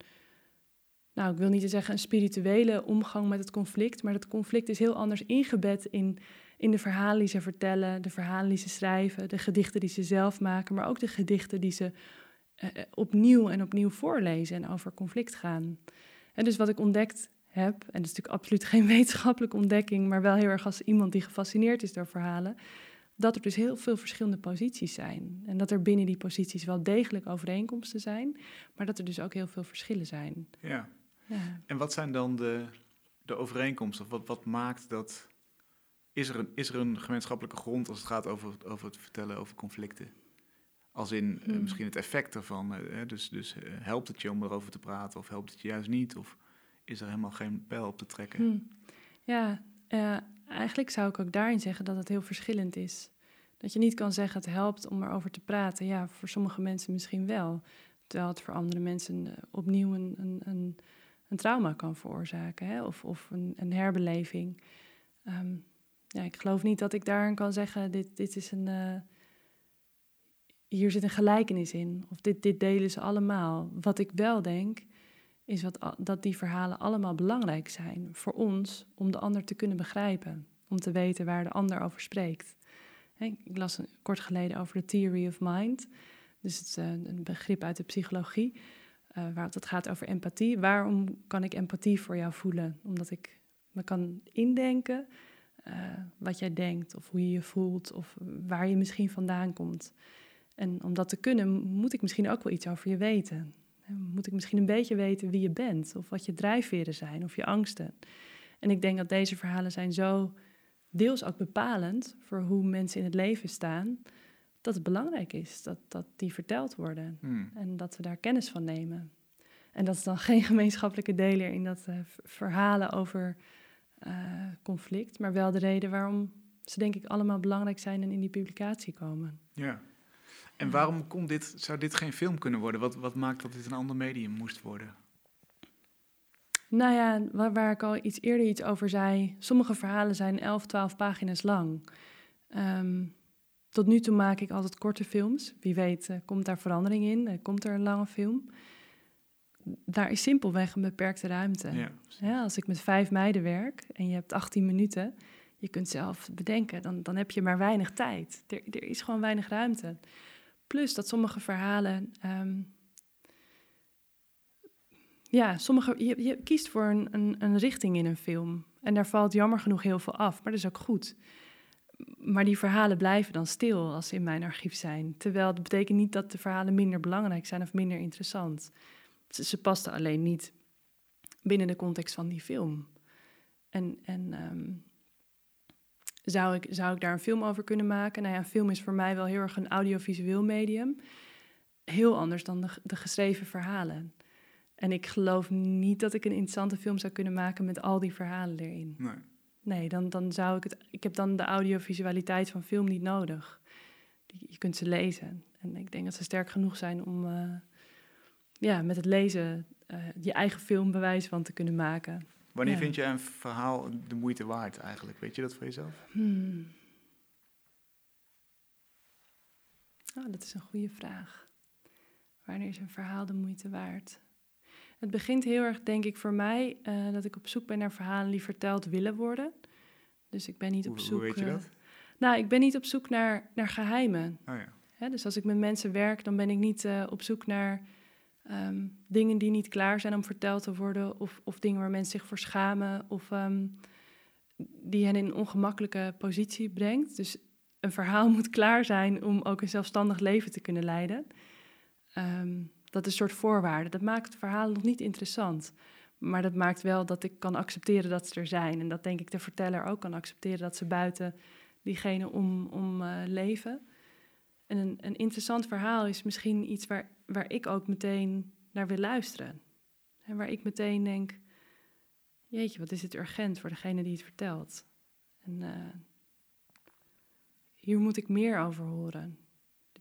nou, ik wil niet zeggen een spirituele omgang met het conflict, maar dat conflict is heel anders ingebed in, in de verhalen die ze vertellen, de verhalen die ze schrijven, de gedichten die ze zelf maken, maar ook de gedichten die ze eh, opnieuw en opnieuw voorlezen en over conflict gaan. En dus wat ik ontdekt heb, en dat is natuurlijk absoluut geen *laughs* wetenschappelijke ontdekking, maar wel heel erg als iemand die gefascineerd is door verhalen, dat er dus heel veel verschillende posities zijn. En dat er binnen die posities wel degelijk overeenkomsten zijn, maar dat er dus ook heel veel verschillen zijn. Ja. Ja. En wat zijn dan de, de overeenkomsten? Of wat, wat maakt dat... Is er, een, is er een gemeenschappelijke grond als het gaat over, over het vertellen over conflicten? Als in eh, Hmm. misschien het effect ervan. eh, dus dus eh, helpt het je om erover te praten of helpt het je juist niet? Of is er helemaal geen pijl op te trekken? Hm. Ja, eigenlijk zou ik ook daarin zeggen dat het heel verschillend is. Dat je niet kan zeggen het helpt om erover te praten. Ja, voor sommige mensen misschien wel. Terwijl het voor andere mensen opnieuw een, een, een, een trauma kan veroorzaken. Hè? Of, of een, een herbeleving. Ehm, ja, ik geloof niet dat ik daarin kan zeggen, dit, dit is een... eh, hier zit een gelijkenis in. Of dit, dit delen ze allemaal. Wat ik wel denk, is wat, dat die verhalen allemaal belangrijk zijn voor ons om de ander te kunnen begrijpen. Om te weten waar de ander over spreekt. Ik las kort geleden over de Theory of Mind. Dus het is een begrip uit de psychologie. Uh, waar het gaat over empathie. Waarom kan ik empathie voor jou voelen? Omdat ik me kan indenken uh, wat jij denkt, of hoe je je voelt, of waar je misschien vandaan komt. En om dat te kunnen, moet ik misschien ook wel iets over je weten. Moet ik misschien een beetje weten wie je bent, of wat je drijfveren zijn, of je angsten. En ik denk dat deze verhalen zijn zo deels ook bepalend voor hoe mensen in het leven staan, dat het belangrijk is dat, dat die verteld worden hmm. en dat we daar kennis van nemen. En dat is dan *laughs* geen gemeenschappelijke deler in dat uh, verhalen over uh, conflict, maar wel de reden waarom ze denk ik allemaal belangrijk zijn en in die publicatie komen. Ja. En waarom kon dit, zou dit geen film kunnen worden? Wat, wat maakt dat dit een ander medium moest worden? Nou ja, waar, waar, ik al iets eerder iets over zei, sommige verhalen zijn 11, 12 pagina's lang. Um, tot nu toe maak ik altijd korte films. Wie weet uh, komt daar verandering in, uh, komt er een lange film. Daar is simpelweg een beperkte ruimte. Ja. als ik met vijf meiden werk en je hebt 18 minuten, je kunt zelf bedenken, dan, dan heb je maar weinig tijd. Er, er is gewoon weinig ruimte. Plus dat sommige verhalen. Um, ja, sommige, je, je kiest voor een, een, een richting in een film. En daar valt jammer genoeg heel veel af, maar dat is ook goed maar die verhalen blijven dan stil als ze in mijn archief zijn. Terwijl dat betekent niet dat de verhalen minder belangrijk zijn of minder interessant. Ze, ze pasten alleen niet binnen de context van die film. En, en ehm, zou, ik, zou ik daar een film over kunnen maken? Nou ja, een film is voor mij wel heel erg een audiovisueel medium. Heel anders dan de, de geschreven verhalen. En ik geloof niet dat ik een interessante film zou kunnen maken met al die verhalen erin. Nee. Nee, dan, dan zou ik het. Ik heb dan de audiovisualiteit van film niet nodig. Je kunt ze lezen. En ik denk dat ze sterk genoeg zijn om uh, ja, met het lezen uh, je eigen film bewijs van te kunnen maken. Wanneer vind je een verhaal de moeite waard eigenlijk? Weet je dat voor jezelf? Hmm. Oh, dat is een goede vraag. Wanneer is een verhaal de moeite waard? Het begint heel erg, denk ik, voor mij uh, dat ik op zoek ben naar verhalen die verteld willen worden. Dus ik ben niet op zoek. Hoe weet je dat? nou, ik ben niet op zoek naar, naar geheimen. Oh ja. Hè, dus als ik met mensen werk, dan ben ik niet uh, op zoek naar um, dingen die niet klaar zijn om verteld te worden, of, of dingen waar mensen zich voor schamen, of um, die hen in een ongemakkelijke positie brengt. Dus een verhaal *laughs* moet klaar zijn om ook een zelfstandig leven te kunnen leiden. Um, dat is een soort voorwaarde. Dat maakt het verhaal nog niet interessant. Maar dat maakt wel dat ik kan accepteren dat ze er zijn. En dat denk ik de verteller ook kan accepteren dat ze buiten diegene om, om uh, leven. En een, een interessant verhaal is misschien iets waar, waar ik ook meteen naar wil luisteren. En waar ik meteen denk, jeetje, wat is het urgent voor degene die het vertelt. En uh, hier moet ik meer over horen.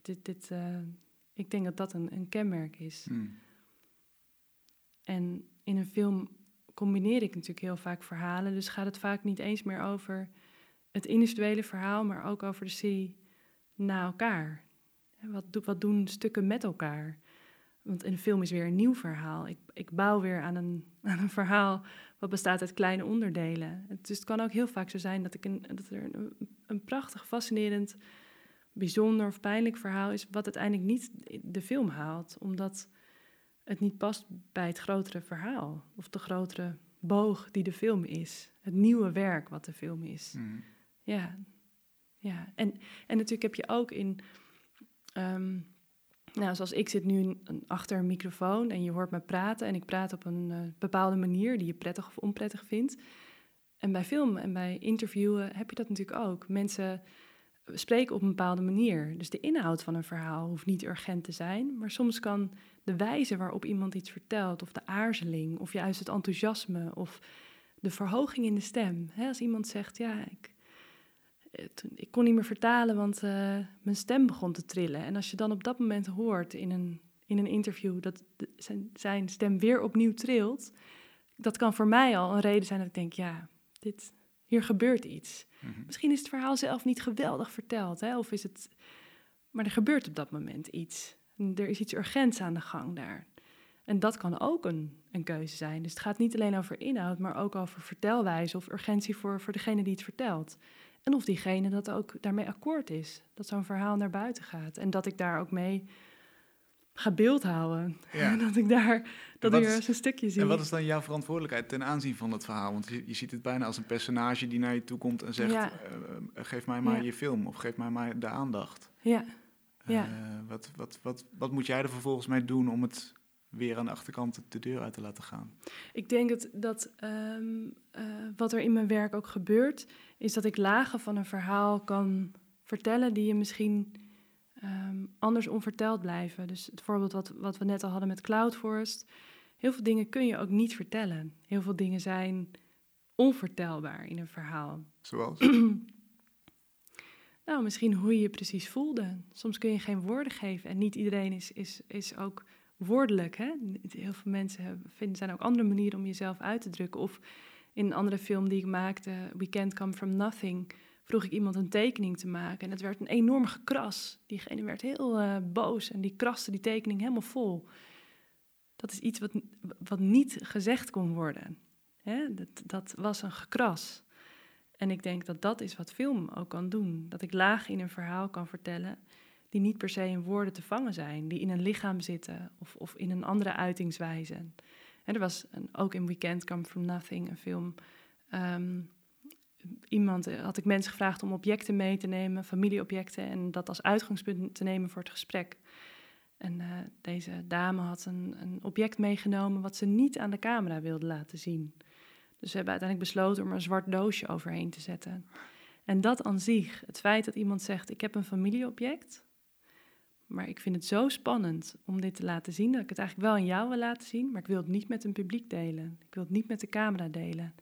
Dit, dit, uh, ik denk dat dat een, een kenmerk is. Hmm. En in een film combineer ik natuurlijk heel vaak verhalen. Dus gaat het vaak niet eens meer over het individuele verhaal, maar ook over de serie na elkaar. Wat, wat doen stukken met elkaar? Want een film is weer een nieuw verhaal. Ik, ik bouw weer aan een, *laughs* aan een verhaal wat bestaat uit kleine onderdelen. Dus het kan ook heel vaak zo zijn dat, ik een, dat er een, een prachtig, fascinerend bijzonder of pijnlijk verhaal is, wat uiteindelijk niet de film haalt, omdat het niet past bij het grotere verhaal of de grotere boog die de film is, het nieuwe werk wat de film is. Mm. Ja, ja. En, en natuurlijk heb je ook in, um, nou, zoals ik zit nu achter een microfoon en je hoort me praten en ik praat op een uh, bepaalde manier die je prettig of onprettig vindt. En bij film en bij interviewen heb je dat natuurlijk ook. Mensen spreken op een bepaalde manier. Dus de inhoud van een verhaal hoeft niet urgent te zijn, maar soms kan de wijze waarop iemand iets vertelt, of de aarzeling, of juist het enthousiasme, of de verhoging in de stem. Als iemand zegt, ja, ik, eh, ik kon niet meer vertalen, want uh, mijn stem begon te trillen. En als je dan op dat moment hoort in een, in een interview dat zijn, zijn stem weer opnieuw trilt, dat kan voor mij al een reden zijn dat ik denk, ja, dit, hier gebeurt iets. Mhm. Misschien is het verhaal zelf niet geweldig verteld, hè? of is het. Maar er gebeurt op dat moment iets. Er is iets urgents aan de gang daar. En dat kan ook een, een keuze zijn. Dus het gaat niet alleen over inhoud, maar ook over vertelwijze of urgentie voor, voor degene die het vertelt. En of diegene dat ook daarmee akkoord is. Dat zo'n verhaal naar buiten gaat. En dat ik daar ook mee ga beeldhouden. Ja. En *laughs* dat ik daar dat weer eens een stukje zie. En wat is dan jouw verantwoordelijkheid ten aanzien van het verhaal? Want je, je ziet het bijna als een personage die naar je toe komt en zegt: Ja. eh, eh, geef mij maar Ja. je film of geef mij maar de aandacht. Ja, Ja. Eh, wat, wat, wat, wat moet jij er vervolgens mee doen om het weer aan de achterkant de deur uit te laten gaan? ik denk dat, dat ehm, eh, wat er in mijn werk ook gebeurt, is dat ik lagen van een verhaal kan vertellen die je misschien ehm, anders onverteld blijven. Dus het voorbeeld wat, wat we net al hadden met Cloud Forest. Heel veel dingen kun je ook niet vertellen. Heel veel dingen zijn onvertelbaar in een verhaal. Zoals? *clears throat* Nou, misschien hoe je je precies voelde. Soms kun je geen woorden geven en niet iedereen is, is, is ook woordelijk. Hè? Heel veel mensen vinden zijn ook andere manieren om jezelf uit te drukken. Of in een andere film die ik maakte, We Can't Come From Nothing, vroeg ik iemand een tekening te maken. En het werd een enorm gekras. Diegene werd heel eh, boos en die kraste die tekening helemaal vol. Dat is iets wat, wat niet gezegd kon worden. Hè? Dat, dat was een gekras. En ik denk dat dat is wat film ook kan doen. Dat ik lagen in een verhaal kan vertellen die niet per se in woorden te vangen zijn, die in een lichaam zitten of, of in een andere uitingswijze. En er was een, ook in Weekend Come From Nothing een film. ehm, iemand eh, had ik mensen gevraagd om objecten mee te nemen, familieobjecten, en dat als uitgangspunt te nemen voor het gesprek. En eh, deze dame had een, een object meegenomen wat ze niet aan de camera wilde laten zien. Dus we hebben uiteindelijk besloten om er een zwart doosje overheen te zetten. En dat aan zich, het feit dat iemand zegt: Ik heb een familieobject, maar ik vind het zo spannend om dit te laten zien, dat ik het eigenlijk wel aan jou wil laten zien, maar ik wil het niet met een publiek delen. Ik wil het niet met de camera delen.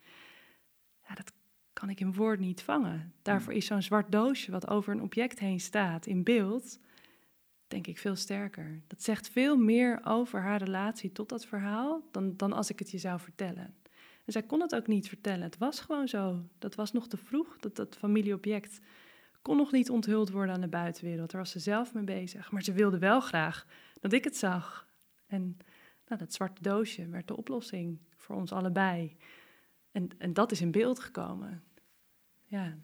Ja, dat kan ik in woord niet vangen. Daarvoor is zo'n zwart doosje wat over een object heen staat in beeld, denk ik veel sterker. Dat zegt veel meer over haar relatie tot dat verhaal dan, dan als ik het je zou vertellen. En zij kon het ook niet vertellen. Het was gewoon zo. Dat was nog te vroeg. Dat, dat familieobject kon nog niet onthuld worden aan de buitenwereld. Daar was ze zelf mee bezig. Maar ze wilde wel graag dat ik het zag. En nou, dat zwarte doosje werd de oplossing voor ons allebei. En, en dat is in beeld gekomen. Ja,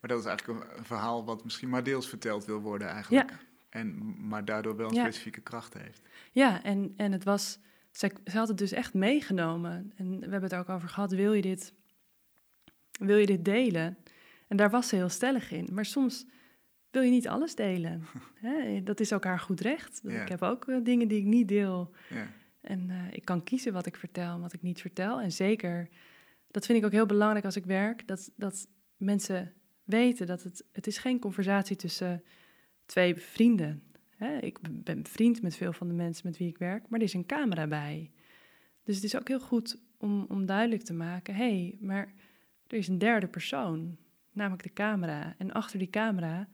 Maar dat is eigenlijk een, verhaal wat misschien maar deels verteld wil worden eigenlijk. Ja. En, maar daardoor wel een Ja. specifieke kracht heeft. ja en, en het was... Zij, ze had het dus echt meegenomen. En we hebben het er ook over gehad. Wil je dit, wil je dit delen? En daar was ze heel stellig in. Maar soms wil je niet alles delen. *laughs* Hè? Dat is ook haar goed recht. Ja. Ik heb ook eh, dingen die ik niet deel. Ja. En eh, ik kan kiezen wat ik vertel en wat ik niet vertel. En zeker, dat vind ik ook heel belangrijk als ik werk, dat, dat mensen weten dat het, het is geen conversatie tussen twee vrienden. Hè? Ik ben- bevriend met veel van de mensen met wie ik werk, maar er is een camera bij. Dus het is ook heel goed om, om duidelijk te maken, hé, hey, maar er is een derde persoon, namelijk de camera. En achter die camera,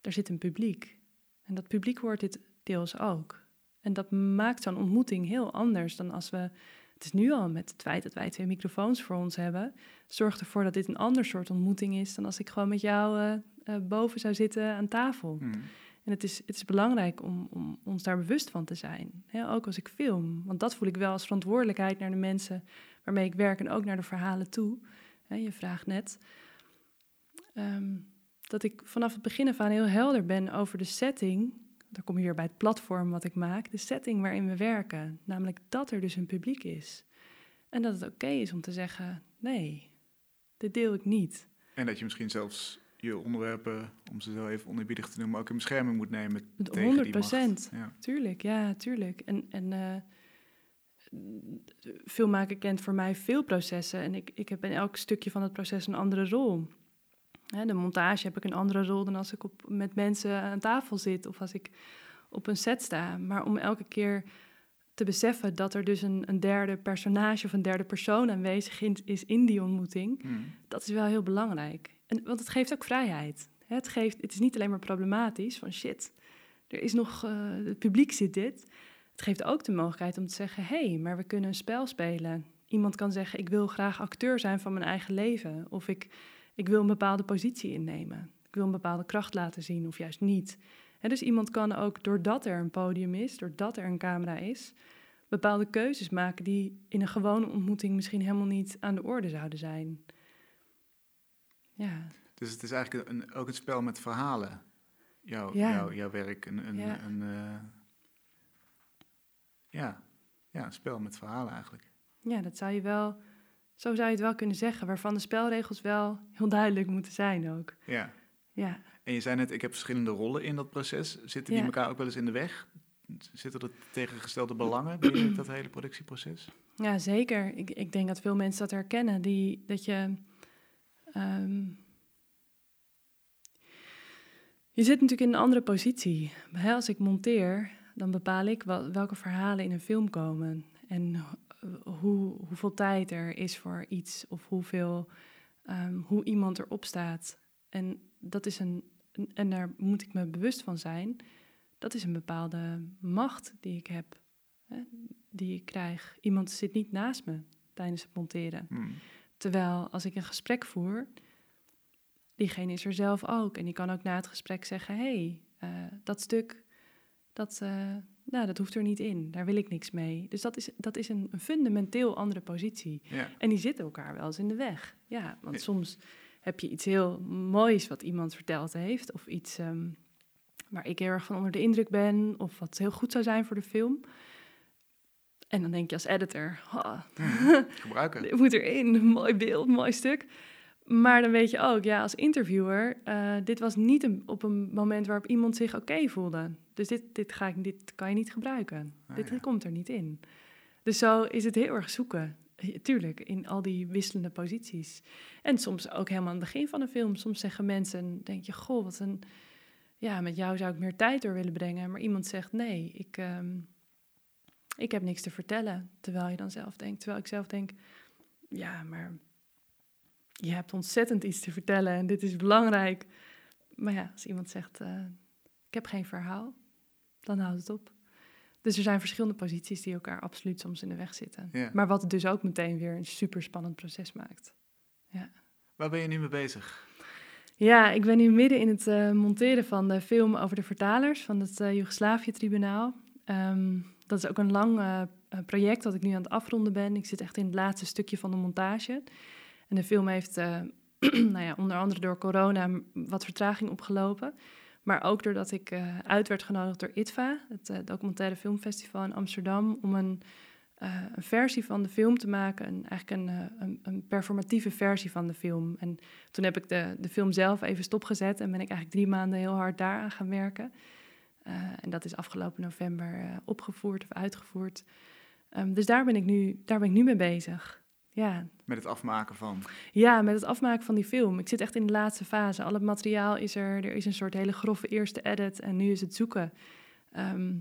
daar zit een publiek. En dat publiek hoort dit deels ook. En dat maakt zo'n ontmoeting heel anders dan als we. Het is nu al met het feit dat wij twee microfoons voor ons hebben. Zorgt ervoor dat dit een ander soort ontmoeting is dan als ik gewoon met jou eh, eh, boven zou zitten aan tafel. Hmm. En het is, het is belangrijk om, om ons daar bewust van te zijn. Ook als ik film. Want dat voel ik wel als verantwoordelijkheid naar de mensen waarmee ik werk en ook naar de verhalen toe. Je vraagt net. ehm, dat ik vanaf het begin af aan heel helder ben over de setting. Daar kom je weer bij het platform wat ik maak. De setting waarin we werken. Namelijk dat er dus een publiek is. En dat het oké is om te zeggen: nee, dit deel ik niet. En dat je misschien zelfs je onderwerpen, om ze zo even oneerbiedig te noemen, ook in bescherming moet nemen Met tegen die 100%. macht. Ja. Tuurlijk, ja, tuurlijk. En, en eh, filmmaken kent voor mij veel processen. En ik, ik heb in elk stukje van het proces een andere rol. Hè, de montage heb ik een andere rol dan als ik op, met mensen aan tafel zit of als ik op een set sta. Maar om elke keer te beseffen dat er dus een, een derde personage of een derde persoon aanwezig is in die ontmoeting, Hmm. dat is wel heel belangrijk. En, want het geeft ook vrijheid. Het, geeft, het is niet alleen maar problematisch van shit, er is nog, eh, het publiek zit dit. Het geeft ook de mogelijkheid om te zeggen, hé, hey, maar we kunnen een spel spelen. Iemand kan zeggen, ik wil graag acteur zijn van mijn eigen leven. Of ik, ik wil een bepaalde positie innemen. Ik wil een bepaalde kracht laten zien of juist niet. Hè, dus iemand kan ook, doordat er een podium is, doordat er een camera is, bepaalde keuzes maken die in een gewone ontmoeting misschien helemaal niet aan de orde zouden zijn. Ja, Dus het is eigenlijk een, ook een spel met verhalen. Jouw, Ja. jouw, jouw werk. Een, een, Ja. een, eh, ja. ja, een spel met verhalen eigenlijk. Ja, dat zou je wel, zo zou je het wel kunnen zeggen, waarvan de spelregels wel heel duidelijk moeten zijn ook. Ja. Ja, En je zei net, ik heb verschillende rollen in dat proces. Zitten die Ja. elkaar ook wel eens in de weg? Zitten er tegengestelde belangen binnen dat hele productieproces? ja zeker. Ik, ik denk dat veel mensen dat herkennen, die, dat je... ehm, je zit natuurlijk in een andere positie. Als ik monteer, dan bepaal ik wel, welke verhalen in een film komen. En hoe, hoeveel tijd er is voor iets of hoeveel, ehm, hoe iemand erop staat. En dat is een, en daar moet ik me bewust van zijn. Dat is een bepaalde macht die ik heb, hè, die ik krijg. Iemand zit niet naast me tijdens het monteren. Hmm. Terwijl als ik een gesprek voer, diegene is er zelf ook. En die kan ook na het gesprek zeggen: hé, hey, eh, dat stuk, dat, eh, nou, dat hoeft er niet in. Daar wil ik niks mee. Dus dat is, dat is een, een fundamenteel andere positie. Ja. En die zitten elkaar wel eens in de weg. Ja, want Ja. soms heb je iets heel moois wat iemand verteld heeft. Of iets ehm, waar ik heel erg van onder de indruk ben. Of wat heel goed zou zijn voor de film. En dan denk je als editor, "Ha, *laughs* Gebruiken. dit moet erin, mooi beeld, mooi stuk. Maar dan weet je ook, ja, als interviewer, eh, dit was niet een, op een moment waarop iemand zich oké voelde. Dus dit, dit, ga ik, dit kan je niet gebruiken. Ah, dit ja. komt er niet in. Dus zo is het heel erg zoeken. Tuurlijk, in al die wisselende posities. En soms ook helemaal aan het begin van een film. Soms zeggen mensen, denk je, goh, wat een... Ja, met jou zou ik meer tijd door willen brengen. Maar iemand zegt, nee, ik, ehm, ik heb niks te vertellen. Terwijl je dan zelf denkt, terwijl ik zelf denk, ja, maar je hebt ontzettend iets te vertellen en dit is belangrijk. Maar ja, als iemand zegt, eh, ik heb geen verhaal, dan houdt het op. Dus er zijn verschillende posities die elkaar absoluut soms in de weg zitten. Ja. Maar wat het dus ook meteen weer een super spannend proces maakt. Waar ben je nu mee bezig? Ja, ik ben nu midden in het eh, monteren van de film over de vertalers van het eh Joegoslavië-tribunaal. Ehm, dat is ook een lang project dat ik nu aan het afronden ben. Ik zit echt in het laatste stukje van de montage. En de film heeft eh, *clears throat* nou ja, onder andere door corona wat vertraging opgelopen. Maar ook doordat ik eh, uit werd genodigd door ITVA, het eh, documentaire filmfestival in Amsterdam, om een, versie van de film te maken. Een, eigenlijk een, een, een performatieve versie van de film. En toen heb ik de, de film zelf even stopgezet en ben ik eigenlijk drie maanden heel hard daaraan gaan werken. En dat is afgelopen november opgevoerd of uitgevoerd. Ehm, dus daar ben, ik nu, daar ben ik nu mee bezig. Ja. Met het afmaken van. ja, met het afmaken van die film. Ik zit echt in de laatste fase. Al het materiaal is er. Er is een soort hele grove eerste edit. En nu is het zoeken ehm,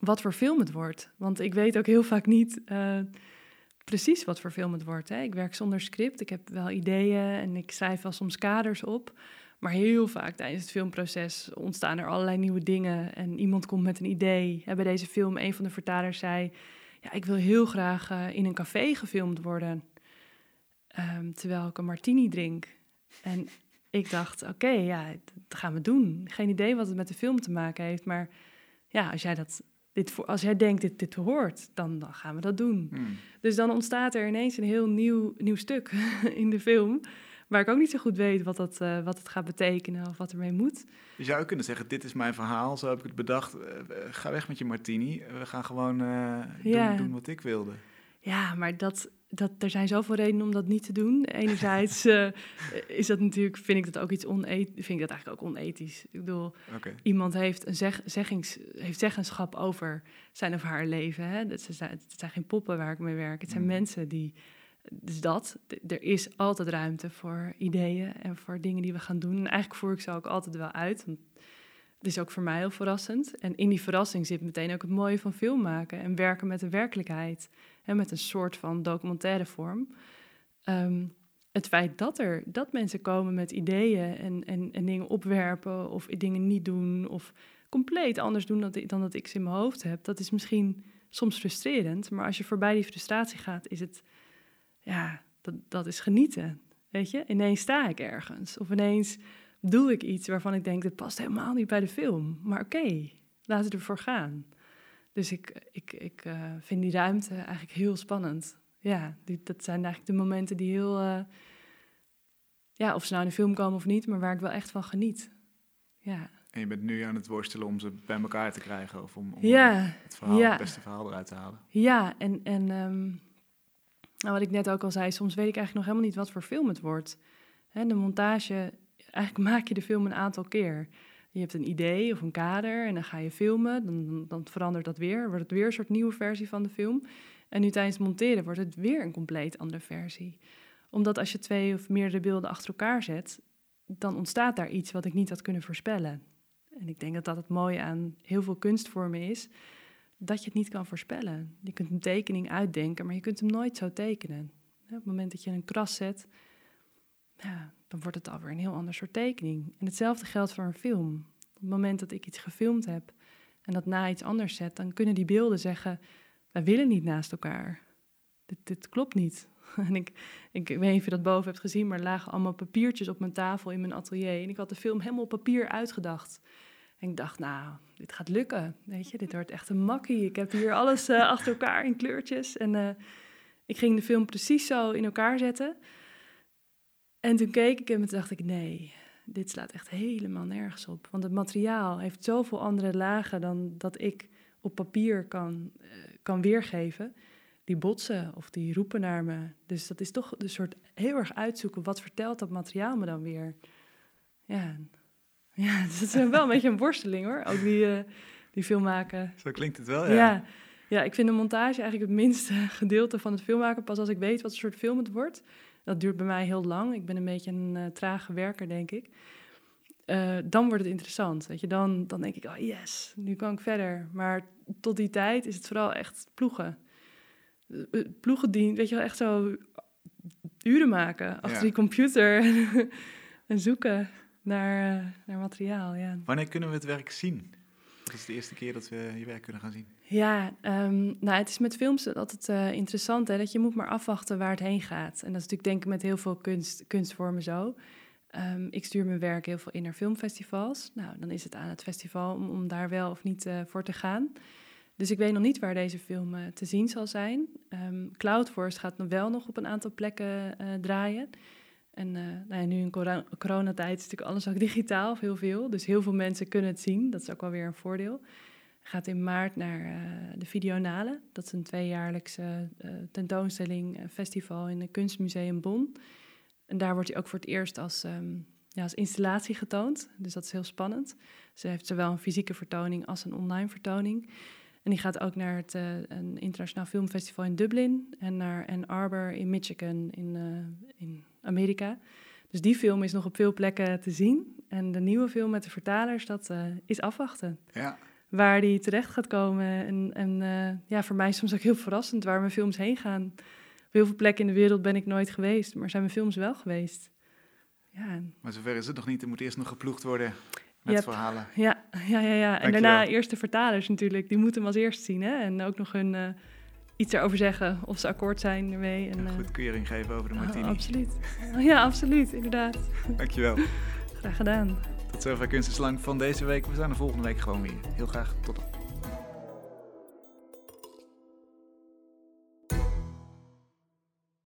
wat voor film het wordt. Want ik weet ook heel vaak niet eh, precies wat voor film het wordt. Hè. Ik werk zonder script. Ik heb wel ideeën en ik schrijf wel soms kaders op. Maar heel vaak tijdens het filmproces ontstaan er allerlei nieuwe dingen. En iemand komt met een idee. Bij deze film, een van de vertalers zei... Ja, ik wil heel graag eh, in een café gefilmd worden. Ehm, terwijl ik een martini drink. En ik dacht, oké, ja, dat gaan we doen. Geen idee wat het met de film te maken heeft. Maar ja, als jij, dat, dit, als jij denkt dit, dit hoort, dan, dan gaan we dat doen. Hmm. Dus dan ontstaat er ineens een heel nieuw, nieuw stuk *laughs* in de film. Waar ik ook niet zo goed weet wat, dat, eh, wat het gaat betekenen of wat ermee moet. Je zou kunnen zeggen, dit is mijn verhaal, zo heb ik het bedacht. Eh, eh, ga weg met je martini. We gaan gewoon Ja. doen, doen wat ik wilde. Ja, maar dat, dat, er zijn zoveel redenen om dat niet te doen. Enerzijds *laughs* is dat natuurlijk, vind ik dat ook iets onethisch. Vind ik dat eigenlijk ook onethisch. Ik bedoel, iemand heeft, een zeg, zeggings, heeft zeggenschap over zijn of haar leven. Hè? Dat ze het zijn geen poppen waar ik mee werk. Het zijn Mm. mensen die. Dus dat, er is altijd ruimte voor ideeën en voor dingen die we gaan doen. En eigenlijk voer ik ze ook altijd wel uit. Want het is ook voor mij heel verrassend. En in die verrassing zit meteen ook het mooie van film maken en werken met de werkelijkheid. En met een soort van documentaire vorm. Ehm, het feit dat er dat mensen komen met ideeën en, en, en dingen opwerpen of dingen niet doen of compleet anders doen dan, dan dat ik ze in mijn hoofd heb, dat is misschien soms frustrerend. Maar als je voorbij die frustratie gaat, is het, ja, dat, dat is genieten. Weet je, ineens sta ik ergens of ineens doe ik iets waarvan ik denk, dat past helemaal niet bij de film. Maar oké, laten we ervoor gaan. Dus ik, ik, ik eh, vind die ruimte eigenlijk heel spannend. Ja, die, dat zijn eigenlijk de momenten die heel, eh, ja, of ze nou in de film komen of niet, maar waar ik wel echt van geniet. Ja. En je bent nu aan het worstelen om ze bij elkaar te krijgen of om, om Ja, het, verhaal, ja. het beste verhaal eruit te halen. Ja, en, en ehm, nou, wat ik net ook al zei, soms weet ik eigenlijk nog helemaal niet wat voor film het wordt. Hè, de montage, eigenlijk *laughs* maak je de film een aantal keer. Je hebt een idee of een kader en dan ga je filmen, dan, dan- verandert dat weer, wordt het weer een soort nieuwe versie van de film. En nu tijdens het monteren wordt het weer een compleet andere versie. Omdat als je twee of meerdere beelden achter elkaar zet, dan ontstaat daar iets wat ik niet had kunnen voorspellen. En ik denk dat dat het mooie aan heel veel kunstvormen is, dat je het niet kan voorspellen. Je kunt een tekening uitdenken, maar je kunt hem nooit zo tekenen. Op het moment dat je een kras zet, ja, dan wordt het alweer een heel ander soort tekening. En hetzelfde geldt voor een film. Op het moment dat ik iets gefilmd heb en dat na iets anders zet, dan kunnen die beelden zeggen: wij willen niet naast elkaar. Dit, klopt niet. *laughs* En ik, ik weet niet of je dat boven hebt gezien, maar er lagen allemaal papiertjes op mijn tafel in mijn atelier. En ik had de film helemaal op papier uitgedacht. Ik dacht, nou, dit gaat lukken. Weet je, dit wordt echt een makkie. Ik heb hier alles eh, achter elkaar in kleurtjes. En eh, ik ging de film precies zo in elkaar zetten. En toen keek ik en toen dacht ik, nee, dit slaat echt helemaal nergens op. Want het materiaal heeft zoveel andere lagen dan dat ik op papier kan, eh, kan weergeven. Die botsen of die roepen naar me. Dus dat is toch een soort heel erg uitzoeken. Wat vertelt dat materiaal me dan weer? Ja, ja *laughs* dus het is wel een beetje een worsteling hoor. Ook die, eh, die film maken. Zo klinkt het wel, Ja. ja. ja. ik vind de montage eigenlijk het minste *laughs* gedeelte van het filmmaken. Pas als ik weet wat voor soort film het wordt. Dat duurt bij mij heel lang. Ik ben een beetje een eh, trage werker, denk ik. Eh, dan wordt het interessant. Weet je? Dan, dan denk ik, oh yes, nu kan ik verder. Maar tot die tijd is het vooral echt ploegen. Eh, Ploegendien, weet je wel, echt zo uren maken achter Ja. die computer. *laughs* en zoeken naar, eh, naar materiaal, ja. Wanneer kunnen we het werk zien? Dat is de eerste keer dat we je werk kunnen gaan zien. Ja, ehm, nou, het is met films altijd eh, interessant, hè, dat je moet maar afwachten waar het heen gaat. En dat is natuurlijk denk ik met heel veel kunst, kunstvormen zo. Ehm, ik stuur mijn werk heel veel in naar filmfestivals. Nou, dan is het aan het festival om, om daar wel of niet eh, voor te gaan. Dus ik weet nog niet waar deze film te zien zal zijn. Ehm Cloudforce gaat nog wel nog op een aantal plekken draaien. En eh, nou ja, nu in cora- coronatijd is natuurlijk alles ook digitaal, of heel veel. Dus heel veel mensen kunnen het zien. Dat is ook wel weer een voordeel gaat in maart naar eh, de Videonale. Dat is een tweejaarlijkse eh, tentoonstelling, festival in het Kunstmuseum Bonn. En daar wordt hij ook voor het eerst als, ehm, ja, als installatie getoond. Dus dat is heel spannend. Ze heeft zowel een fysieke vertoning als een online vertoning. En die gaat ook naar het een internationaal filmfestival in Dublin en naar Ann Arbor in Michigan in, in Amerika. Dus die film is nog op veel plekken te zien. En de nieuwe film met de vertalers, dat eh, is afwachten Ja, waar die terecht gaat komen. En, en eh, ja, voor mij soms ook heel verrassend waar mijn films heen gaan. Op heel veel plekken in de wereld ben ik nooit geweest, maar zijn mijn films wel geweest. Ja, maar zover is het nog niet. Er moet eerst nog geploegd worden met Yep. verhalen. ja, ja, ja. ja. En Dankjewel. daarna eerst de vertalers natuurlijk, die moeten hem als eerst zien. Hè? En ook nog hun eh, iets erover zeggen, of ze akkoord zijn ermee. En, Een eh, goedkeuring geven over de oh, martini. absoluut. *laughs* Ja, absoluut, inderdaad. Dankjewel. Graag gedaan. Tot zover Kunst is Lang van deze week. We zijn er volgende week gewoon weer. Heel graag tot dan.